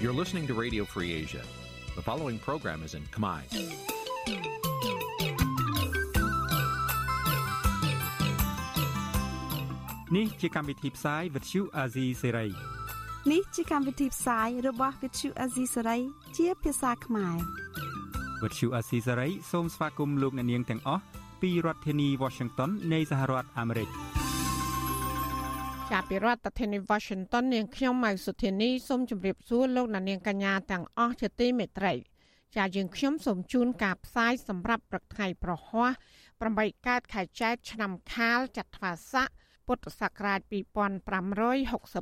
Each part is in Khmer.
You're listening to Radio Free Asia. The following program is in Khmer. Nǐ ជាកម្មវិធីផ្សាយ Vuthu Azizi Serai នេះជាកម្មវិធីផ្សាយរបស់ Vuthu Azizi Serai ជាភាសាខ្មែរ Vuthu Azizi Serai សូមស្វាគមន៍លោកអ្នកនាងទាំងអស់ពីរដ្ឋធានី Washington នៃសហរដ្ឋអាមេរិក។ ចាប់ពីរដ្ឋធានី Washington នាងខ្ញុំម៉ៅសុធានីសូមជម្រាបសួរលោកអ្នកនាងកញ្ញាទាំងអស់ជាទីមេត្រីចាយើងខ្ញុំសូមជូនការផ្សាយសម្រាប់ព្រឹកថ្ងៃប្រហ័ស8កើតខែចែកឆ្នាំខាលចត្វាស័កពុទ្ធសករាជ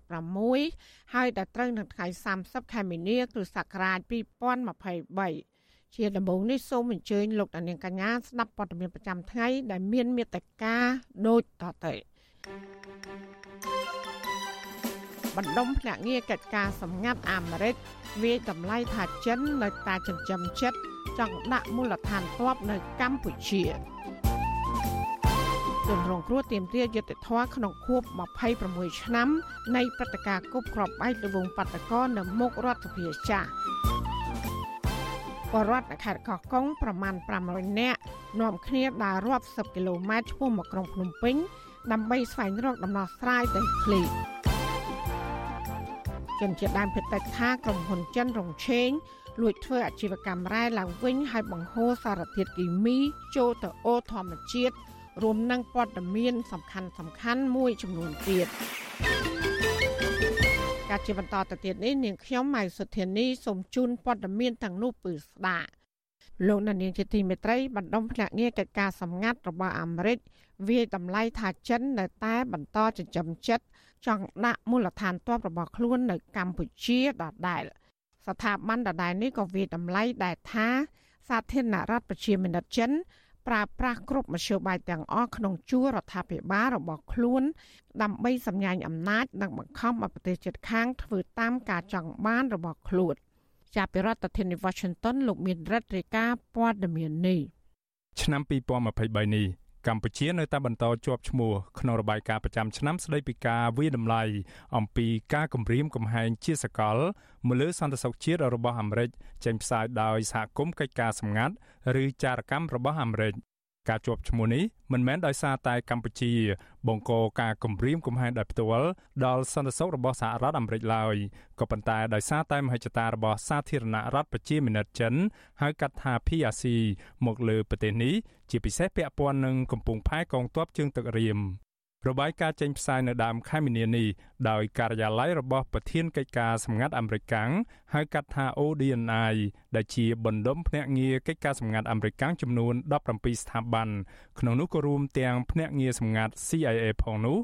2566ហើយដល់ត្រូវនៅថ្ងៃ30ខែមីនាគ្រិស្តសករាជ2023ជាដំបូងនេះសូមអញ្ជើញលោកអ្នកនាងកញ្ញាស្ដាប់ព័ត៌មានប្រចាំថ្ងៃដែលមានមេត្តាដូចតទៅ thank you បណ្ដុំភ្នាក់ងារកិច្ចការសម្ងាត់អាមេរិកវាយតម្លៃថាចិននៅតែចិញ្ចឹមចិត្តចង់ដាក់មូលដ្ឋានទ័ពនៅកម្ពុជាជនរងគ្រោះទាមទារយុត្តិធម៌ក្នុងខួប26ឆ្នាំនៃព្រឹត្តិការណ៍គប់គ្រាប់បែកលវងបាតកោនៅមុខរដ្ឋសភាចាស់បរដ្ឋនៅខេត្តកោះកុងប្រមាណ500នាក់នាំគ្នាដើររាប់សិបគីឡូម៉ែត្រឆ្ពោះមកក្រុងភ្នំពេញ ដើម្បីស្វែងរកដំណោះស្រាយទៅឃ្លីជនជាតិដើមភាគតិចថាក្រុមហ៊ុនចិនរងឆេងលួចធ្វើអាជីវកម្មរ៉ែឡើងវិញហើយបង្ហូរសារធាតុគីមីចូលទៅអូធម្មជាតិរួមនឹងព័ត៌មានសំខាន់សំខាន់មួយចំនួនទៀតការជាបន្តទៅទៀតនេះនាងខ្ញុំម៉ៃសុធានីសូមជូនព័ត៌មានទាំងនោះពឺស្ដាប់លោកនាងជាទីមេត្រីបណ្ដុំភ្នាក់ងារកិច្ចការសម្ងាត់របស់អាមេរិក វាយតម្លៃថាចិននៅតែបន្តចិញ្ចឹមចិត្តចង់ដាក់មូលដ្ឋានទ័ពរបស់ខ្លួននៅកម្ពុជាដដែលស្ថាប័នដដែលនេះក៏វាយតម្លៃដែរថាសាធារណរដ្ឋប្រជាមានិតចិនប្រើប្រាស់គ្រប់មធ្យោបាយទាំងអស់ក្នុងជួររដ្ឋាភិបាលរបស់ខ្លួន ដើម្បីសម្ញែងអំណាចនិងបង្ខំឲ្យប្រទេសជិតខាងធ្វើតាមការចង់បានរបស់ខ្លួនចាប់ពីរដ្ឋធានី Washington លោកមានរដ្ឋរាយការណ៍ព័ត៌មាននេះឆ្នាំ2023នេះ កម្ពុជានៅតែបន្តជាប់ឈ្មោះក្នុងរបាយការណ៍ប្រចាំឆ្នាំស្តីពីការវិតម្លៃអំពីការគម្រាមកំហែងជាសកលមកលើសន្តិសុខជាតិរបស់អាមេរិកចេញផ្សាយដោយសហគមន៍កិច្ចការសម្ងាត់ ឬចារកម្មរបស់អាមេរិក ការជាប់ឈ្មោះនេះមិនមែនដោយសារតែកម្ពុជាបង្កការគំរាមកំហែងដោយផ្ទាល់ដល់សន្តិសុខរបស់សហរដ្ឋអាមេរិកឡើយក៏ប៉ុន្តែដោយសារតែមហិច្ឆតារបស់សាធារណរដ្ឋប្រជាមានិតចិនហៅកាត់ថា PRC មកលើប្រទេសនេះជាពិសេសពាក់ព័ន្ធនឹងកំពុងផែកងទ័ពជើងទឹករៀម របាយការណ៍ចេញផ្សាយនៅដើមខែមីនានេះដោយការិយាល័យរបស់ប្រធានកិច្ចការសម្ងាត់អាមេរិកហៅកាត់ថា ODNI ដែលជាបណ្ដុំភ្នាក់ងារកិច្ចការសម្ងាត់អាមេរិកចំនួន17ស្ថាប័នក្នុងនោះក៏រួមទាំងភ្នាក់ងារសម្ងាត់ CIA ផងនោះ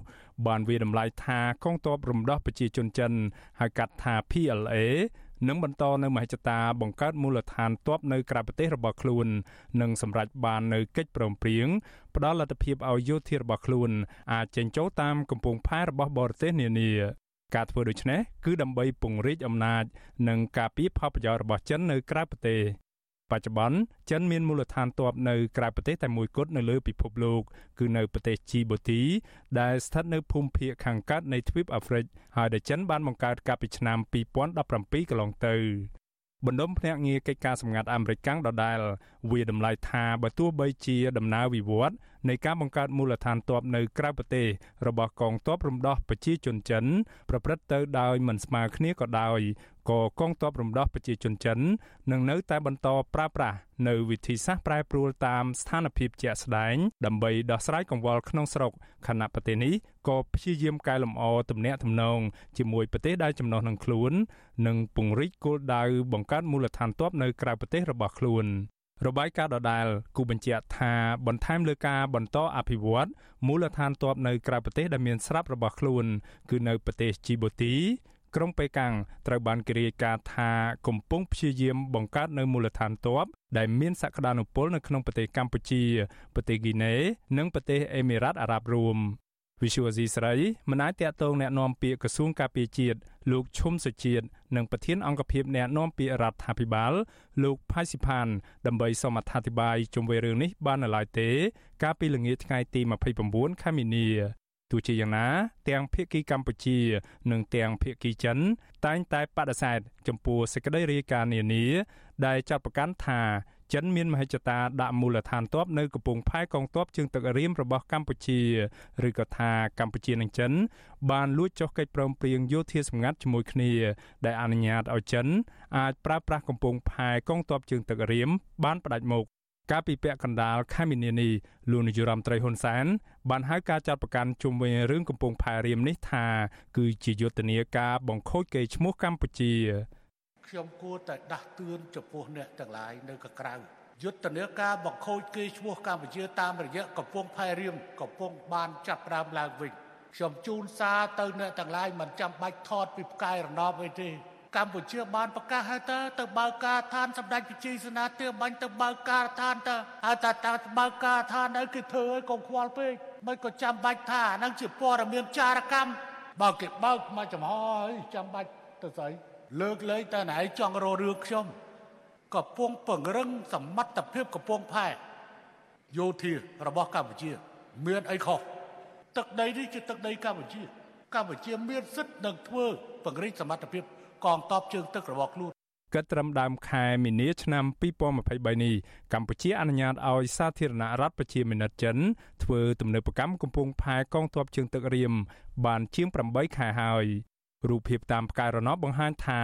បានវាតម្លៃថាកងទ័ពរំដោះប្រជាជនចិនហៅកាត់ថា PLA និងបន្តនៅមហិច្ឆតាបង្កើតមូលដ្ឋានទ័ពនៅក្រៅប្រទេសរបស់ខ្លួន និងសម្រេចបាននៅកិច្ចព្រមព្រៀងផ្ដល់លទ្ធភាពឲ្យយោធារបស់ខ្លួនអាចចេញចូលតាមកំពង់ផែរបស់បរទេសនានាការធ្វើដូច្នេះគឺដើម្បីពង្រីកអំណាច និងការពារផលប្រយោជន៍របស់ចិននៅក្រៅប្រទេស បច្ចុប្បន្នចិនមានមូលដ្ឋានទ័ពនៅក្រៅប្រទេសតែមួយគត់នៅលើពិភពលោកគឺនៅប្រទេសជីបូទីដែលស្ថិតនៅភូមិភាគខាងកើតនៃទ្វីបអាហ្វ្រិកហើយដែលចិនបានបង្កើតកាលពីឆ្នាំ2017កន្លងទៅបណ្ដុំភ្នាក់ងារកិច្ចការសម្ងាត់អាមេរិកកាំងដដែលវាតម្លៃថាបើទោះបីជាដំណើរវិវត្តនៃការបង្កើតមូលដ្ឋានទ័ពនៅក្រៅប្រទេសរបស់កងទ័ពរំដោះប្រជាជនចិនប្រព្រឹត្តទៅដោយមិនស្មើគ្នាក៏ដោយ ក៏កងទ័ពរំដោះប្រជាជនចិននឹងនៅតែបន្តប្រើប្រាស់នៅវិធីសាស្ត្រប្រែប្រួលតាមស្ថានភាពជាក់ស្ដែងដើម្បីដោះស្រាយកង្វល់ក្នុងស្រុកខណៈប្រទេសនេះក៏ព្យាយាមកែលម្អទំនាក់ទំនងជាមួយប្រទេសដែលចំណោះនឹងខ្លួន និងពង្រីកគោលដៅបង្កើតមូលដ្ឋានទ័ពនៅក្រៅប្រទេសរបស់ខ្លួនរបាយការណ៍ដដែលគូបញ្ជាក់ថាបន្ថែមលើការបន្តអភិវឌ្ឍមូលដ្ឋានទ័ពនៅក្រៅប្រទេសដែលមានស្រាប់របស់ខ្លួន គឺនៅប្រទេសជីបូទី ក្រុងប៉េកាំងត្រូវបានគេរាយការណ៍ថាកំពុងព្យាយាមបង្កើតនៅមូលដ្ឋានទ័ពដែលមានសក្តានុពលនៅក្នុងប្រទេសកម្ពុជាប្រទេសហ្គីណេនិងប្រទេសអេមីរ៉ាតអារ៉ាប់រួមវិសុវស៊ីស្រីមិនអាចតាក់ទងแนะនាំពាក្យក្រសួងការពារជាតិលោកឈុំសុជាតិនិងប្រធានអង្គភិបแนะនាំពាក្យរដ្ឋាភិបាលលោកផៃស៊ីផានដើម្បីសូមអធិប្បាយជុំវិញរឿងនេះបាននៅឡើយទេ កាលពីល្ងាចថ្ងៃទី29ខែមីនា ទោះជាយ៉ាងណាទាំងភៀកគីកម្ពុជា និងទាំងភៀកគីចិន តែងតែបដិសេធចំពោះសេចក្តីរាយការណ៍នានា ដែលចាត់ប្រកាន់ថាចិនមានមហិច្ឆតាដាក់មូលដ្ឋានទ័ពនៅកំពង់ផែកងទ័ពជើងទឹករៀមរបស់កម្ពុជាឬក៏ថាកម្ពុជានិងចិន បានលួចចុះកិច្ចព្រមព្រៀងយោធាសម្ងាត់ជាមួយគ្នា ដែលអនុញ្ញាតឲ្យចិនអាចប្រើប្រាស់កំពង់ផែកងទ័ពជើងទឹករៀមបានផ្ដាច់មុខ កាលពីពាក់កណ្ដាលខែមីនានេះលោកនាយរដ្ឋមន្ត្រីហ៊ុនសែនបានហៅការចាត់ប្រកាន់ជុំវិញរឿងកំពង់ផែរៀមនេះថា គឺជាយុទ្ធនាការបង្ខូចកេរ្តិ៍ឈ្មោះកម្ពុជាខ្ញុំគួរតែដាស់តឿនចំពោះអ្នកទាំងឡាយនៅកក្រៅយុទ្ធនាការបង្ខូចគេឈ្មោះកម្ពុជាតាមរយៈកំពង់ផែរៀមកំពុងបានចាប់ផ្ដើមឡើងវិញខ្ញុំជូនសារទៅអ្នកទាំងឡាយមិនចាំបាច់ថតពីផ្កាយរណបអីទេ កម្ពុជាបានប្រកាសហើយតើទៅបើកការដ្ឋានសម្ដេចវិជ័យសេនាទាបាញ់ទៅបើកការដ្ឋានតើហើយតើតើបើកការដ្ឋានអីគេធ្វើឲ្យកុំខ្វល់ពេកមិនក៏ចាំបាច់ថាហ្នឹងជាព័ត៌មានចារកម្មបើគេបើកមកចំហហើយចាំបាច់ទៅស្អីលើកលែងតែណៃចង់រករឿងខ្ញុំកំពុងពង្រឹងសមត្ថភាពកំពង់ផែយោធារបស់កម្ពុជា មានអីខុសទឹកដីនេះជាទឹកដីកម្ពុជា កម្ពុជាមានសិទ្ធិនឹងធ្វើពង្រីកសមត្ថភាព កងទ័ពជើងទឹករបស់ខ្លួនគិតត្រឹមដើមខែមីនាឆ្នាំ2023នេះកម្ពុជាអនុញ្ញាតឲ្យសាធារណរដ្ឋប្រជាមានិតចិនធ្វើទំនើបកម្មកំពង់ផែកងទ័ពជើងទឹករៀមបានជាង8ខែហើយរូបភាពតាមផ្កាយរណបបង្ហាញថា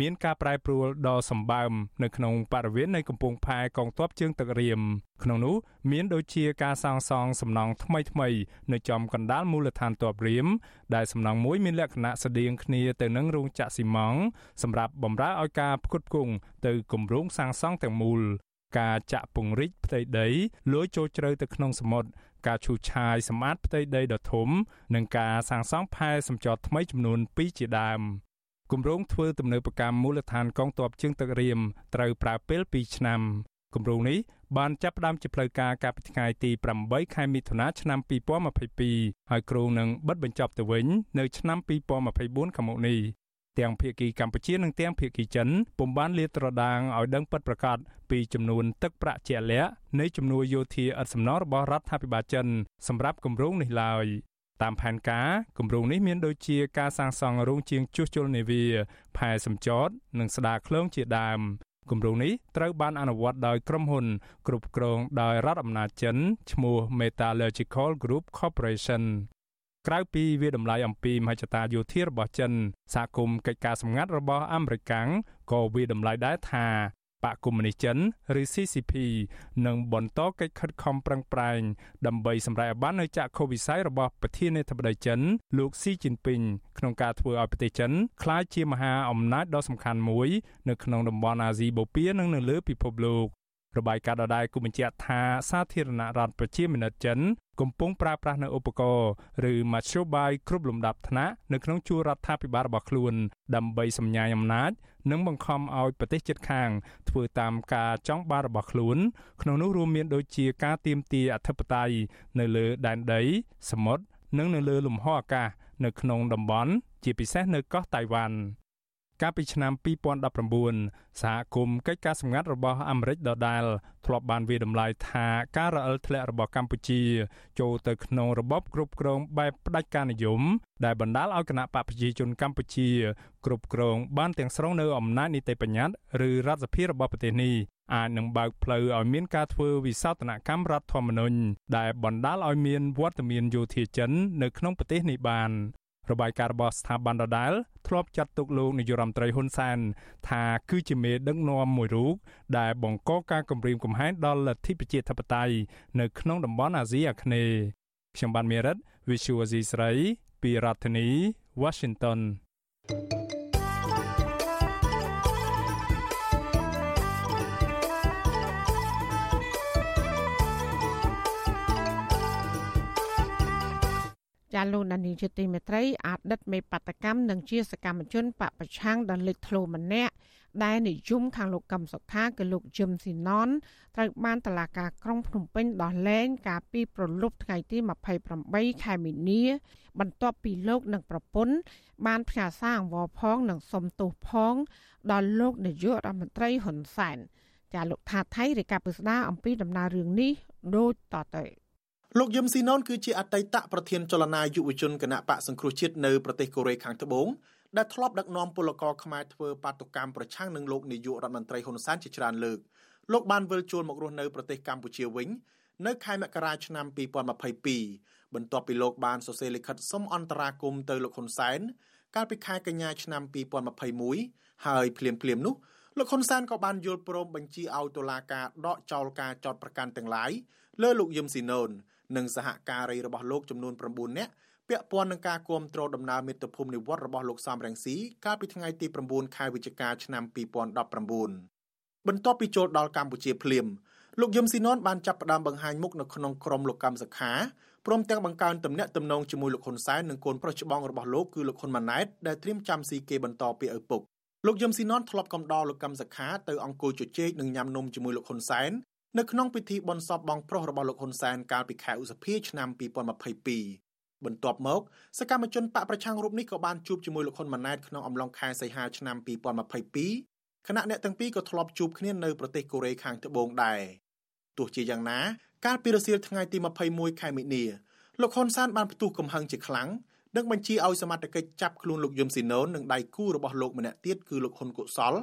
មានការប្រែប្រួលដ៏សម្បើមនៅក្នុងបរិវេណនៃកំពង់ផែកងទ័ពជើងទឹករៀមក្នុងនោះមានដូចជាការសាងសង់សំណង់ថ្មីថ្មីនៅចំកណ្ដាលមូលដ្ឋានទ័ពរៀមដែលសំណង់មួយមានលក្ខណៈស្តៀងគ្នាទៅនឹងរោងចក្រស៊ីម៉ង់សម្រាប់បម្រើឲ្យការផ្គត់ផ្គង់ទៅគម្រោងសាងសង់ទាំងមូលការចាក់ពង្រីកផ្ទៃដីលួចចូលជ្រៅទៅក្នុងសមុទ្រការឈូសឆាយសម្អាតផ្ទៃដីដ៏ធំ និងការសាងសង់ផែសម្ចតថ្មីចំនួន2ជាដើម គម្រោងធ្វើទំនើបកម្មមូលដ្ឋានកងទ័ពជើងទឹករៀមត្រូវប្រើពេល2ឆ្នាំគម្រោងនេះបានចាប់ផ្ដើមជាផ្លូវការកាលពីថ្ងៃទី8ខែមិថុនាឆ្នាំ2022ហើយគ្រោងនឹងបិទបញ្ចប់ទៅវិញនៅឆ្នាំ2024ខាងមុខនេះទាំងភៀកគីកម្ពុជានិងទាំងភៀកគីចិនពុំបានលាតត្រដាងឲ្យដឹងពិតប្រាកដពីចំនួនទឹកប្រាក់ជាក់លាក់នៃជំនួយយោធាឥតសំណងរបស់រដ្ឋាភិបាលចិនសម្រាប់គម្រោងនេះឡើយ តាមផែនការគម្រោងនេះមានដូចជាការសាងសង់រោងជាងជួសជុលនាវាផែសម្ចតនិងស្ដារឃ្លោងជាដើមគម្រោងនេះត្រូវបានអនុវត្តដោយក្រុមហ៊ុន គ្រប់គ្រងដោយរដ្ឋអំណាចចិនឈ្មោះ Metallurgical Group Corporation ក្រៅពីវាតម្លៃអំពីមហិច្ឆតាយោធារបស់ចិនសហគមន៍កិច្ចការសម្ងាត់របស់អាមេរិកក៏វាតម្លៃដែរថា បកកុម្មុយនីសចិនឬ CCP នឹងបន្តកិច្ចខិតខំប្រឹងប្រែងដើម្បីសម្រេចបាននូវចក្ខុវិស័យរបស់ប្រធានាធិបតីចិន លោកស៊ីជីនពីងក្នុងការធ្វើឲ្យប្រទេសចិនក្លាយជាមហាអំណាចដ៏សំខាន់មួយ នៅក្នុងតំបន់អាស៊ីបូព៌ានិងនៅលើពិភពលោករបាយការណ៍ដដែលគូបញ្ជាក់ថាសាធារណរដ្ឋប្រជាមានិតចិន កំពុងប្រើប្រាស់នៅឧបករណ៍ឬមធ្យោបាយគ្រប់លំដាប់ថ្នាក់នៅក្នុងជួររដ្ឋាភិបាលរបស់ខ្លួនដើម្បីសម្ញាយអំណាច និងបង្ខំឲ្យប្រទេសជិតខាងធ្វើតាមការចង់បានរបស់ខ្លួន ក្នុងនោះរួមមានដូចជាការទាមទារអធិបតេយ្យនៅលើដែនដី សមុទ្រនិងនៅលើលំហអាកាសនៅក្នុងតំបន់ជាពិសេសនៅកោះតៃវ៉ាន់ កាលពីឆ្នាំ2019សហគមន៍កិច្ចការសម្ងាត់របស់អាមេរិកដដែលធ្លាប់បានវាតម្លៃថាការរអិលធ្លាក់របស់កម្ពុជា ចូលទៅក្នុងរបបគ្រប់គ្រងបែបផ្ដាច់ការនិយម ដែលបណ្ដាលឲ្យគណៈបកប្រជាជនកម្ពុជា គ្រប់គ្រងបានទាំងស្រុងនៅអំណាចនីតិបញ្ញត្តិឬរដ្ឋសភារបស់ប្រទេសនេះអាចនឹងបើកផ្លូវឲ្យមានការធ្វើវិសោធនកម្មរដ្ឋធម្មនុញ្ញដែលបណ្ដាលឲ្យមានវត្តមានយោធាចិននៅក្នុងប្រទេសនេះបាន របាយការណ៍របស់ស្ថាប័នដដែលធ្លាប់ចាត់ទុកលោកនាយរដ្ឋមន្ត្រីហ៊ុនសែនថាគឺជាមេដឹកនាំមួយរូបដែលបង្កការគំរាមកំហែងដល់លទ្ធិប្រជាធិបតេយ្យនៅក្នុងតំបន់អាស៊ីអាគ្នេយ៍ខ្ញុំបានមេរិត Visual Asia ស្រីពីរដ្ឋធានី Washington thank you ចាលោកដានីជាទីមេត្រីអតីតមេបដកម្មនិងជាសកម្មជនបពប្រឆាំងដ៏លេចធ្លោម្នាក់ដែលនិយមខាងលោកកឹមសុខាគឺលោកជឹមស៊ីណនត្រូវបានតឡាការក្រុងភ្នំពេញដោះលែងកាលពីប្រលប់ថ្ងៃទី28ខែមីនាបន្ទាប់ពីលោកនិងប្រពន្ធបានផ្ញើសារអង្វរផងនិងសុំទោសផង ដល់លោកនាយករដ្ឋមន្ត្រីហ៊ុនសែនចាលោកថាថៃរាយការណ៍ពិស្ដារអំពីដំណើររឿងនេះដូចតទៅ លោកយឹមស៊ីណុនគឺជាអតីតប្រធានចលនាយុវជនគណៈបកសង្គ្រោះជាតិនៅប្រទេសកូរ៉េខាងត្បូងដែលធ្លាប់ដឹកនាំពលករខ្មែរធ្វើបាតុកម្មប្រឆាំងនឹងលោកនាយករដ្ឋមន្ត្រីហ៊ុនសែនជាច្រើនលើកលោកបានវិលជួលមករស់នៅប្រទេសកម្ពុជាវិញនៅខែមករាឆ្នាំ2022បន្ទាប់ពីលោកបានសរសេរលិខិតសុំអន្តរាគមន៍ទៅលោកហ៊ុនសែនកាលពីខែកញ្ញាឆ្នាំ2021ហើយភ្លាមភ្លាមនោះលោកហ៊ុនសែនក៏បានយល់ព្រមបញ្ជាឲ្យតុលាការដកចោលការចោទប្រកាន់ទាំងឡាយលើលោកយឹមស៊ីណូន និងសហការីរបស់លោកចំនួន9នាក់ពាក់ព័ន្ធនឹងការគ្រប់គ្រងដំណើរមាតុភូមិនិវត្តរបស់លោកសំរងស៊ីកាលពីថ្ងៃទី9ខែវិច្ឆិកាឆ្នាំ2019បន្ទាប់ពីចូលដល់កម្ពុជាភ្លាមលោកយឹមស៊ីណុនបានចាប់ផ្ដើមបង្ហាញមុខនៅក្នុងក្រុមលោកកម្មសខាព្រមទាំងបង្កើនទំនាក់ទំនងជាមួយលោកហ៊ុនសែននិងកូនប្រុសច្បងរបស់លោកគឺលោកហ៊ុនម៉ាណែតដែលត្រៀមចាំស៊ីគេបន្តពីឪពុកលោកយឹមស៊ីណុនធ្លាប់កំដរលោកកម្មសខាទៅអង្គុយជជែកនិងញ៉ាំនំជាមួយលោកហ៊ុនសែន នៅក្នុងពិធីបុណ្យសពបងប្រុសរបស់លោកហ៊ុនសែនកាលពីខែឧសភាឆ្នាំ2022បន្ទាប់មកសកម្មជនបកប្រឆាំងរូបនេះក៏បានជួបជាមួយលោកហ៊ុនម៉ាណែតក្នុងអំឡុងខែសីហាឆ្នាំ2022ខណៈអ្នកទាំងពីរក៏ធ្លាប់ជួបគ្នានៅប្រទេសកូរ៉េខាងត្បូងដែរទោះជាយ៉ាងណា កាលពីរសៀលថ្ងៃទី21ខែមិនិនាលោកហ៊ុនសែនបានផ្ទុះកំហឹងជាខ្លាំងនិងបញ្ជាឲ្យសមត្ថកិច្ចចាប់ខ្លួនលោកយឹមស៊ីណូននិងដៃគូរបស់លោកម្នាក់ទៀតគឺលោកហ៊ុនកុសល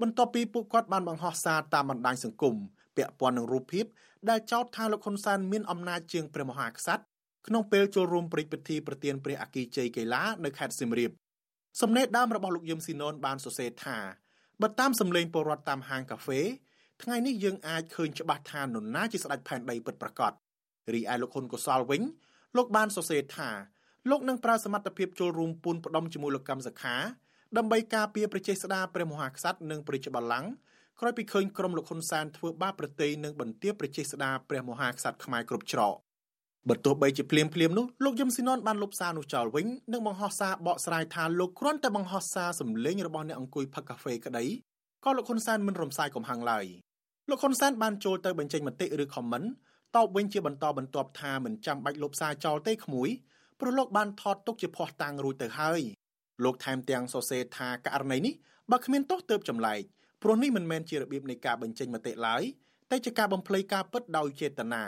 បន្ទាប់ពីពួកគាត់បានបង្ហោះសារតាមបណ្ដាញសង្គម ពាក់ព័ន្ធនឹងរូបភាពដែលចោទថាលោកហ៊ុនសែនមានអំណាចជាងព្រះមហាក្សត្រក្នុងពេលចូលរួមព្រឹត្តិពិធីប្រទានព្រះអគិជ័យកីឡានៅខេត្តសៀមរាបសំណេរដើមរបស់លោកយឹមស៊ីណូនបានសរសេរថាបើតាមសម្លេងពលរដ្ឋតាមហាងកាហ្វេថ្ងៃនេះយើងអាចឃើញច្បាស់ថានរណាជាស្ដេចផែនដីពិតប្រាកដរីឯលោកហ៊ុនកុសលវិញលោកបានសរសេរថាលោកនឹងប្រើសមត្ថភាពចូលរួមពូនផ្ដុំជាមួយលោកកម្មសខាដើម្បីការពារប្រជាស្ដារព្រះមហាក្សត្រនិងប្រជាបល្ល័ង្ក ក្រោយពីឃើញក្រុមលោកហ៊ុនសែនធ្វើបាបប្រទេសនិងបន្ទាបប្រជាស្ដារព្រះមហាក្សត្រខ្មែរគ្រប់ច្រកបើទោះបីជាភ្លាមភ្លាមនោះលោកយឹមស៊ីណុនបានលុបសារនោះចោលវិញនិងបង្ហោះសារបកស្រាយថាលោកគ្រាន់តែបង្ហោះសារសម្លេងរបស់អ្នកអង្គុយផឹកកាហ្វេក្តីក៏លោកហ៊ុនសែនមិនរំសាយកំហឹងឡើយលោកហ៊ុនសែនបានចូលទៅបញ្ចេញមតិឬខមមិនតបវិញជាបន្តបន្ទាប់ថាមិនចាំបាច់លុបសារចោលទេក្មួយព្រោះលោកបានថតទុកជាភ័ស្តុតាងរួចទៅហើយលោកថែមទាំងសរសេរថាករណីនេះបើគ្មានទោសទើបចម្លែក ព្រោះនេះមិនមែនជារបៀបនៃការបញ្ចេញមតិឡើយតែជាការបំភ្លៃការពិតដោយចេតនា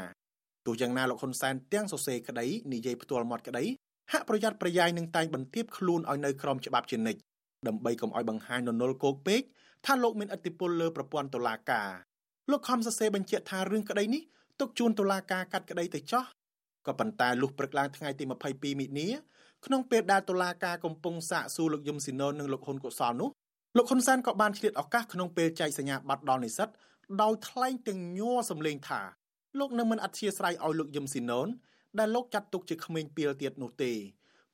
ទោះយ៉ាងណាលោកហ៊ុនសែនទាំងសរសេរក្តីនិយាយផ្ទាល់មាត់ក្តីហាក់ប្រយ័ត្នប្រយែងនឹងតែងបន្ទាបខ្លួនឲ្យនៅក្រោមច្បាប់ជានិច្ចដើម្បីកុំឲ្យបង្ហាញននលគោកពេកថាលោកមានឥទ្ធិពលលើប្រព័ន្ធតុលាការលោកខំសរសេរបញ្ជាក់ថារឿងក្តីនេះទុកជូនតុលាការកាត់ក្តីទៅចោះក៏ប៉ុន្តែលុះព្រឹកឡើងថ្ងៃទី22មិនិនាក្នុងពេលដែលតុលាការកំពុងសាកសួរលោកយឹមស៊ីណូននិងលោកហ៊ុនកុសលនោះ លោកហ៊ុនសែនក៏បានឆ្លៀតឱកាសក្នុងពេលចែកសញ្ញាបត្រដល់និស្សិតដោយថ្លែងទាំងញ័រសម្លេងថាលោកនឹងមិនអធិស្ឋានឲ្យលោកយឹមស៊ីណូនដែលលោកចាត់ទុកជាក្មេងពីលទៀតនោះទេ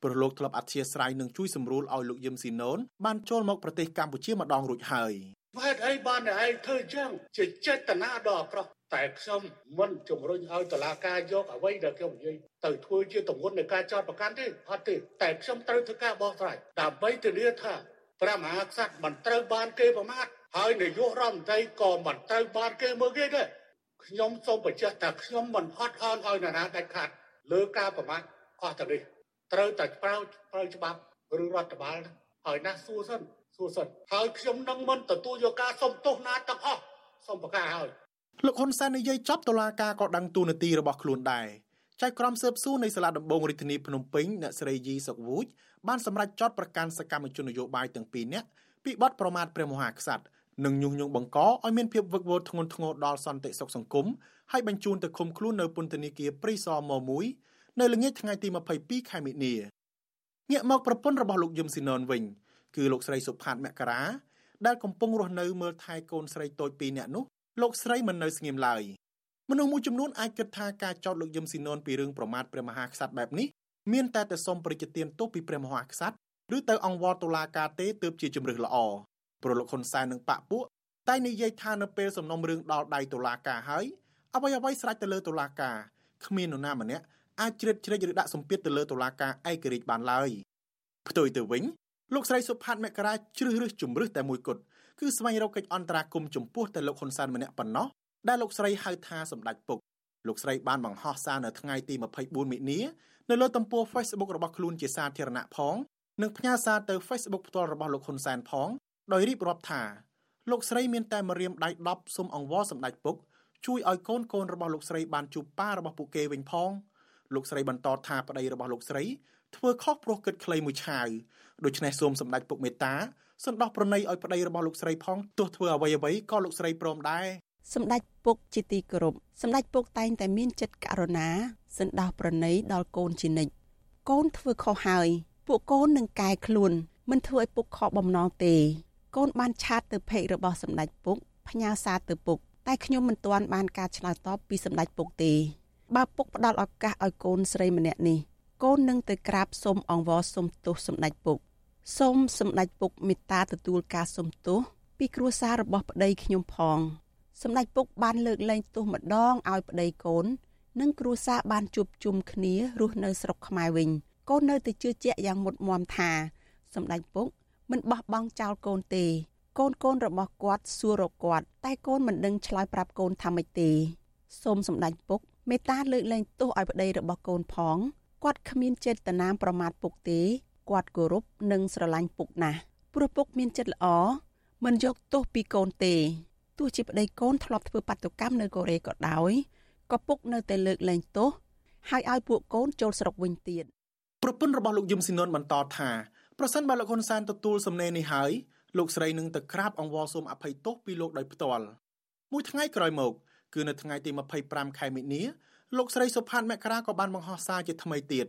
ព្រោះលោកធ្លាប់អធិស្ឋាននឹងជួយសម្រួលឲ្យលោកយឹមស៊ីណូនបានចូលមកប្រទេសកម្ពុជាម្ដងរួចហើយហេតុអីបានតែឯងធ្វើចឹងជាចេតនាដ៏អាក្រក់តែខ្ញុំមិនជំរុញឲ្យតឡាការយកអ្វីដែលខ្ញុំនិយាយទៅធ្វើជាទម្ងន់នៃការចោទប្រកាន់ទេអត់ទេតែខ្ញុំត្រូវធ្វើការបោះស្រាយដើម្បីធានាថា ព្រះមហាក្សត្រមិនត្រូវបានគេប្រមាថហើយនាយករដ្ឋមន្ត្រីក៏មិនត្រូវបានគេមើលគេដែរខ្ញុំសូមបញ្ជាក់ថាខ្ញុំមិនអត់អន់ឲ្យនរណាដាច់ខាត់លើការប្រមាថអស់ទៅនេះត្រូវតែប្រៅប្រៅច្បាប់ឬរដ្ឋបាលហើយណាសួរសិនសួរសិនហើយខ្ញុំនឹងមិនទទួលយកការសុំទោសណាទាំងអស់សូមប្រកាសហើយលោកហ៊ុនសែននិយាយចប់តុលាការក៏ដឹងទូនាទីរបស់ខ្លួនដែរ ចៅក្រមស៊ើបសួរនៃសាលាដំបងរាជធានីភ្នំពេញអ្នកស្រីយីសុកវូចបានសម្រេចចោទប្រកាន់សកម្មជននយោបាយទាំងពីរនាក់ពីបទប្រមាថព្រះមហាក្សត្រនិងញុះញង់បង្កឲ្យមានភាពវឹកវរធ្ងន់ធ្ងរដល់សន្តិសុខសង្គមហើយបញ្ជូនទៅឃុំខ្លួននៅពន្ធនាគារព្រៃសរម1នៅល្ងាចថ្ងៃទី22ខែមិនិនាងាកមកប្រពន្ធរបស់លោកយឹមស៊ីណុនវិញគឺលោកស្រីសុផាតមករាដែលកំពុងរស់នៅមើលថែកូនស្រីតូច2នាក់នោះលោកស្រីមិននៅស្ងៀមឡើយ មនុស្សមួយចំនួនអាចគិតថាការចោទលោកយឹមស៊ីណុនពីរឿងប្រមាថព្រះមហាក្សត្របែបនេះមានតែទៅសុំប្រជាទានទោសពីព្រះមហាក្សត្រឬទៅអង្វរតុលាការទេទើបជាជំរឹះល្អព្រោះលោកហ៊ុនសែននិងបកពួកតែនិយាយថានៅពេលសំណុំរឿងដល់ដៃតុលាការហើយអ្វីអ្វីស្រេចទៅលើតុលាការគ្មាននរណាម្នាក់អាចជ្រៀតជ្រែកឬដាក់សម្ពាធទៅលើតុលាការឯករាជ្យបានឡើយផ្ទុយទៅវិញលោកស្រីសុផាតមករាជ្រើសរើសជំរឹះតែមួយគត់គឺស្វែងរកកិច្ចអន្តរាគមន៍ចំពោះតែលោកហ៊ុនសែនម្នាក់ប៉ុណ្ណោះ ដែលលោកស្រីហៅថាសម្ដេចពុកលោកស្រីបានបង្ហោះសារនៅថ្ងៃទី24មិនិនានៅលើទំព័រ Facebook របស់ខ្លួនជាសាធារណៈផងនិងផ្ញើសារទៅ Facebook ផ្ទាល់របស់លោកហ៊ុនសែនផងដោយរៀបរាប់ថាលោកស្រីមានតែម្រាមដៃ10សុំអង្វរសម្ដេចពុកជួយឲ្យកូនកូនរបស់លោកស្រីបានជួបប៉ារបស់ពួកគេវិញផងលោកស្រីបន្តថាប្តីរបស់លោកស្រីធ្វើខុសព្រោះគិតខ្លីមួយឆាវដូច្នេះសូមសម្ដេចពុកមេត្តាសន្តោសប្រណីឲ្យប្តីរបស់លោកស្រីផងទោះធ្វើអ្វីអ្វីក៏លោកស្រីព្រមដែរ សម្ដេចពុកជាទីគោរពសម្ដេចពុកតែងតែមានចិត្តករុណាសន្តោសប្រណីដល់កូនជានិច្ចកូនធ្វើខុសហើយ ពួកកូននឹងកែខ្លួនមិនធ្វើឲ្យពុកខកបំណងទេ កូនបានឆាតទៅភេករបស់សម្ដេចពុកផ្ញើសារទៅពុកតែខ្ញុំមិនទាន់បានការឆ្លើយតបពីសម្ដេចពុកទេបើពុកផ្ដល់ឱកាសឲ្យកូនស្រីម្នាក់នេះកូននឹងទៅក្រាបសូមអង្វរសុំទោសសម្ដេចពុកសូមសម្ដេចពុកមេត្តាទទួលការសុំទោសពីគ្រួសាររបស់ប្តីខ្ញុំផង សម្ដេចពុកបានលើកលែងទោសម្ដងឲ្យប្តីកូន និងគ្រួសារបានជួបជុំគ្នារស់នៅស្រុកខ្មែរវិញកូននៅតែជឿជាក់យ៉ាងមុតមមថា សម្ដេចពុកមិនបោះបង់ចោលកូនទេ កូនកូនរបស់គាត់សួររកគាត់ តែកូនមិនដឹងឆ្លើយប្រាប់កូនថាម៉េចទេសូមសម្ដេចពុកមេត្តាលើកលែងទោសឲ្យប្តីរបស់កូនផងគាត់គ្មានចេតនាប្រមាថពុកទេគាត់គោរពនិងស្រឡាញ់ពុកណាស់ព្រោះពុកមានចិត្តល្អមិនយកទោសពីកូនទេ ទោះជាប្តីកូនធ្លាប់ធ្វើបាតុកម្មនៅកូរ៉េក៏ដោយក៏ពុកនៅតែលើកលែងទោសហើយឲ្យពួកកូនចូលស្រុកវិញទៀតប្រពន្ធរបស់លោកយឹមស៊ីនុនបន្តថាប្រសិនបើលោកហ៊ុនសែនទទួលសំណេរនេះហើយលោកស្រីនឹងទៅក្រាបអង្វរសូមអភ័យទោសពីលោកដោយផ្ទាល់មួយថ្ងៃក្រោយមក គឺនៅថ្ងៃទី25ខែមិនិនាលោកស្រីសុផាតមករាក៏បានបង្ហោះសារជាថ្មីទៀត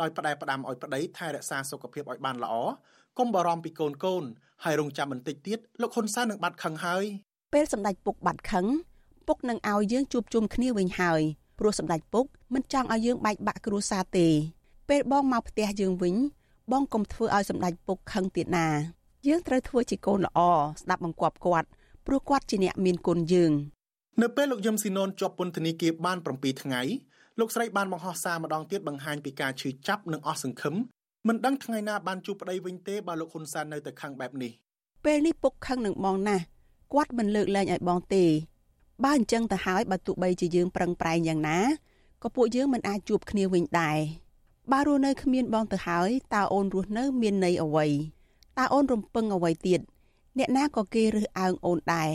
ដោយផ្ដែផ្ដាំឲ្យប្តីថែរក្សាសុខភាពឲ្យបានល្អកុំបារម្ភពីកូនកូនហើយរងចាំបន្តិចទៀតលោកហ៊ុនសែននឹងបាត់ខឹងហើយ ពេលសម្ដេចពុកបាត់ខឹងពុកនឹងឲ្យយើងជួបជុំគ្នាវិញហើយព្រោះសម្ដេចពុកមិនចង់ឲ្យយើងបែកបាក់គ្រួសារទេ ពេលបងមកផ្ទះយើងវិញ បងកុំធ្វើឲ្យសម្ដេចពុកខឹងទៀតណា យើងត្រូវធ្វើជាកូនល្អស្ដាប់បង្គាប់គាត់ព្រោះគាត់ជាអ្នកមានគុណយើងនៅពេលលោកយឹមស៊ីណូនជាប់ពន្ធនាគារបាន7ថ្ងៃលោកស្រីបានបង្ហោះសារម្ដងទៀតបង្ហាញពីការឈឺចាប់និងអស់សង្ឃឹមមិនដឹងថ្ងៃណាបានជួបប្តីវិញទេបើលោកហ៊ុនសែននៅតែខឹងបែបនេះពេលនេះពុកខឹងនឹងបងណាស់ គាត់មិនលើកលែងឲ្យបងទេបើអញ្ចឹងទៅហើយបើទោះបីជាយើងប្រឹងប្រែងយ៉ាងណាក៏ពួកយើងមិនអាចជួបគ្នាវិញដែរបើរស់នៅគ្មានបងទៅហើយតើអូនរស់នៅមានន័យអ្វីតើអូនរំពឹងអ្វីទៀតអ្នកណាក៏គេរើសអើងអូនដែរ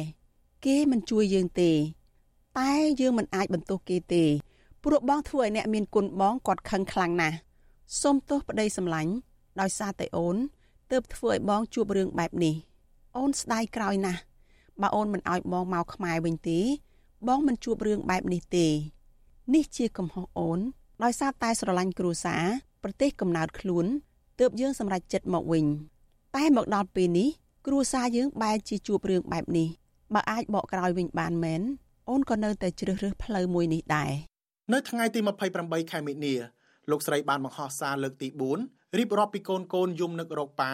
គេមិនជួយយើងទេ តែយើងមិនអាចបន្ទោសគេទេព្រោះបងធ្វើឲ្យអ្នកមានគុណបងគាត់ខឹងខ្លាំងណាស់សូមទោសប្តីសម្លាញ់ដោយសារតែអូនទើបធ្វើឲ្យបងជួបរឿងបែបនេះអូនស្ដាយក្រោយណាស់ បើអូនមិនឲ្យបងមកខ្មែរវិញទេបងមិនជួបរឿងបែបនេះទេ នេះជាកំហុសអូន ដោយសារតែស្រឡាញ់គ្រួសារប្រទេសកំណើតខ្លួនទើបយើងសម្រេចចិត្តមកវិញ តែមកដល់ពេលនេះគ្រួសារយើងបែរជាជួបរឿងបែបនេះបើអាចបកក្រោយវិញបានមែនអូនក៏នៅតែជ្រើសរើសផ្លូវមួយនេះដែរនៅថ្ងៃទី28ខែមិនិនាលោកស្រីបានបង្ហោះសារលើកទី4រៀបរាប់ពីកូនកូនយំនឹករកប៉ា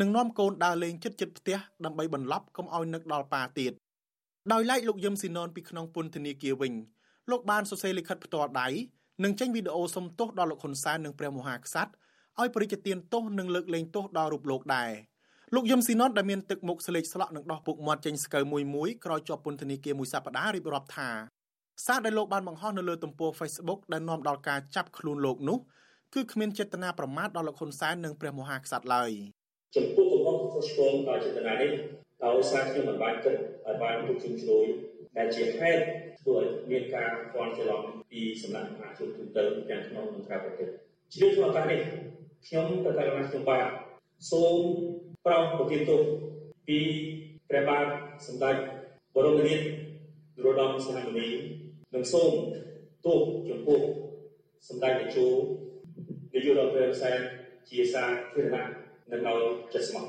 និងនាំកូនដើរលេងជិតជិតផ្ទះដើម្បីបន្លប់កុំឲ្យនឹកដល់ប៉ាទៀតដោយឡែកលោកយឹមស៊ីណនពីក្នុងពន្ធនាគារវិញលោកបានសរសេរលិខិតផ្ទាល់ដៃនិងចេញវីដេអូសុំទោសដល់លោកហ៊ុនសែននិងព្រះមហាក្សត្រឲ្យបរិយាទានទោសនិងលើកលែងទោសដល់រូបលោកដែរលោកយឹមស៊ីណុតដែលមានទឹកមុខស្លេកស្លក់និងដោះពុកមាត់ចេញស្កើមួយមួយក្រោយជាប់ពន្ធនាគារមួយសប្តាហ៍រៀបរាប់ថាសារដែលលោកបានបង្ហោះនៅលើទំព័រ Facebook ដែលនាំដល់ការចាប់ខ្លួនលោកនោះគឺគ្មានចេតនាប្រមាថដល់លោកហ៊ុនសែននិងព្រះមហាក្សត្រឡើយ ចំពោះកំហុសខុសឆ្គងដោយចេតនានេះដោយសារខ្ញុំមិនបានគិតឲ្យបានទុកជំជ្រួយដែលជាហេតុធ្វើឲ្យមានការផ្ន់ច្រឡំពីសំណាក់មហាជនទូទៅទាំងក្នុងនិងក្រៅប្រទេសជ្រាបក្នុងឱកាសនេះខ្ញុំទៅករណីខ្ញុំបាទសូមប្រោសប្រទានទោសពីព្រះបាទសម្ដេចបរមនាថនរោត្តមសីហមុនីនិងសូមទោសចំពោះសម្ដេចតេជោនាយករដ្ឋមន្ត្រីសែនជាសាធារណៈ និងឲ្យចិត្តស្មោះ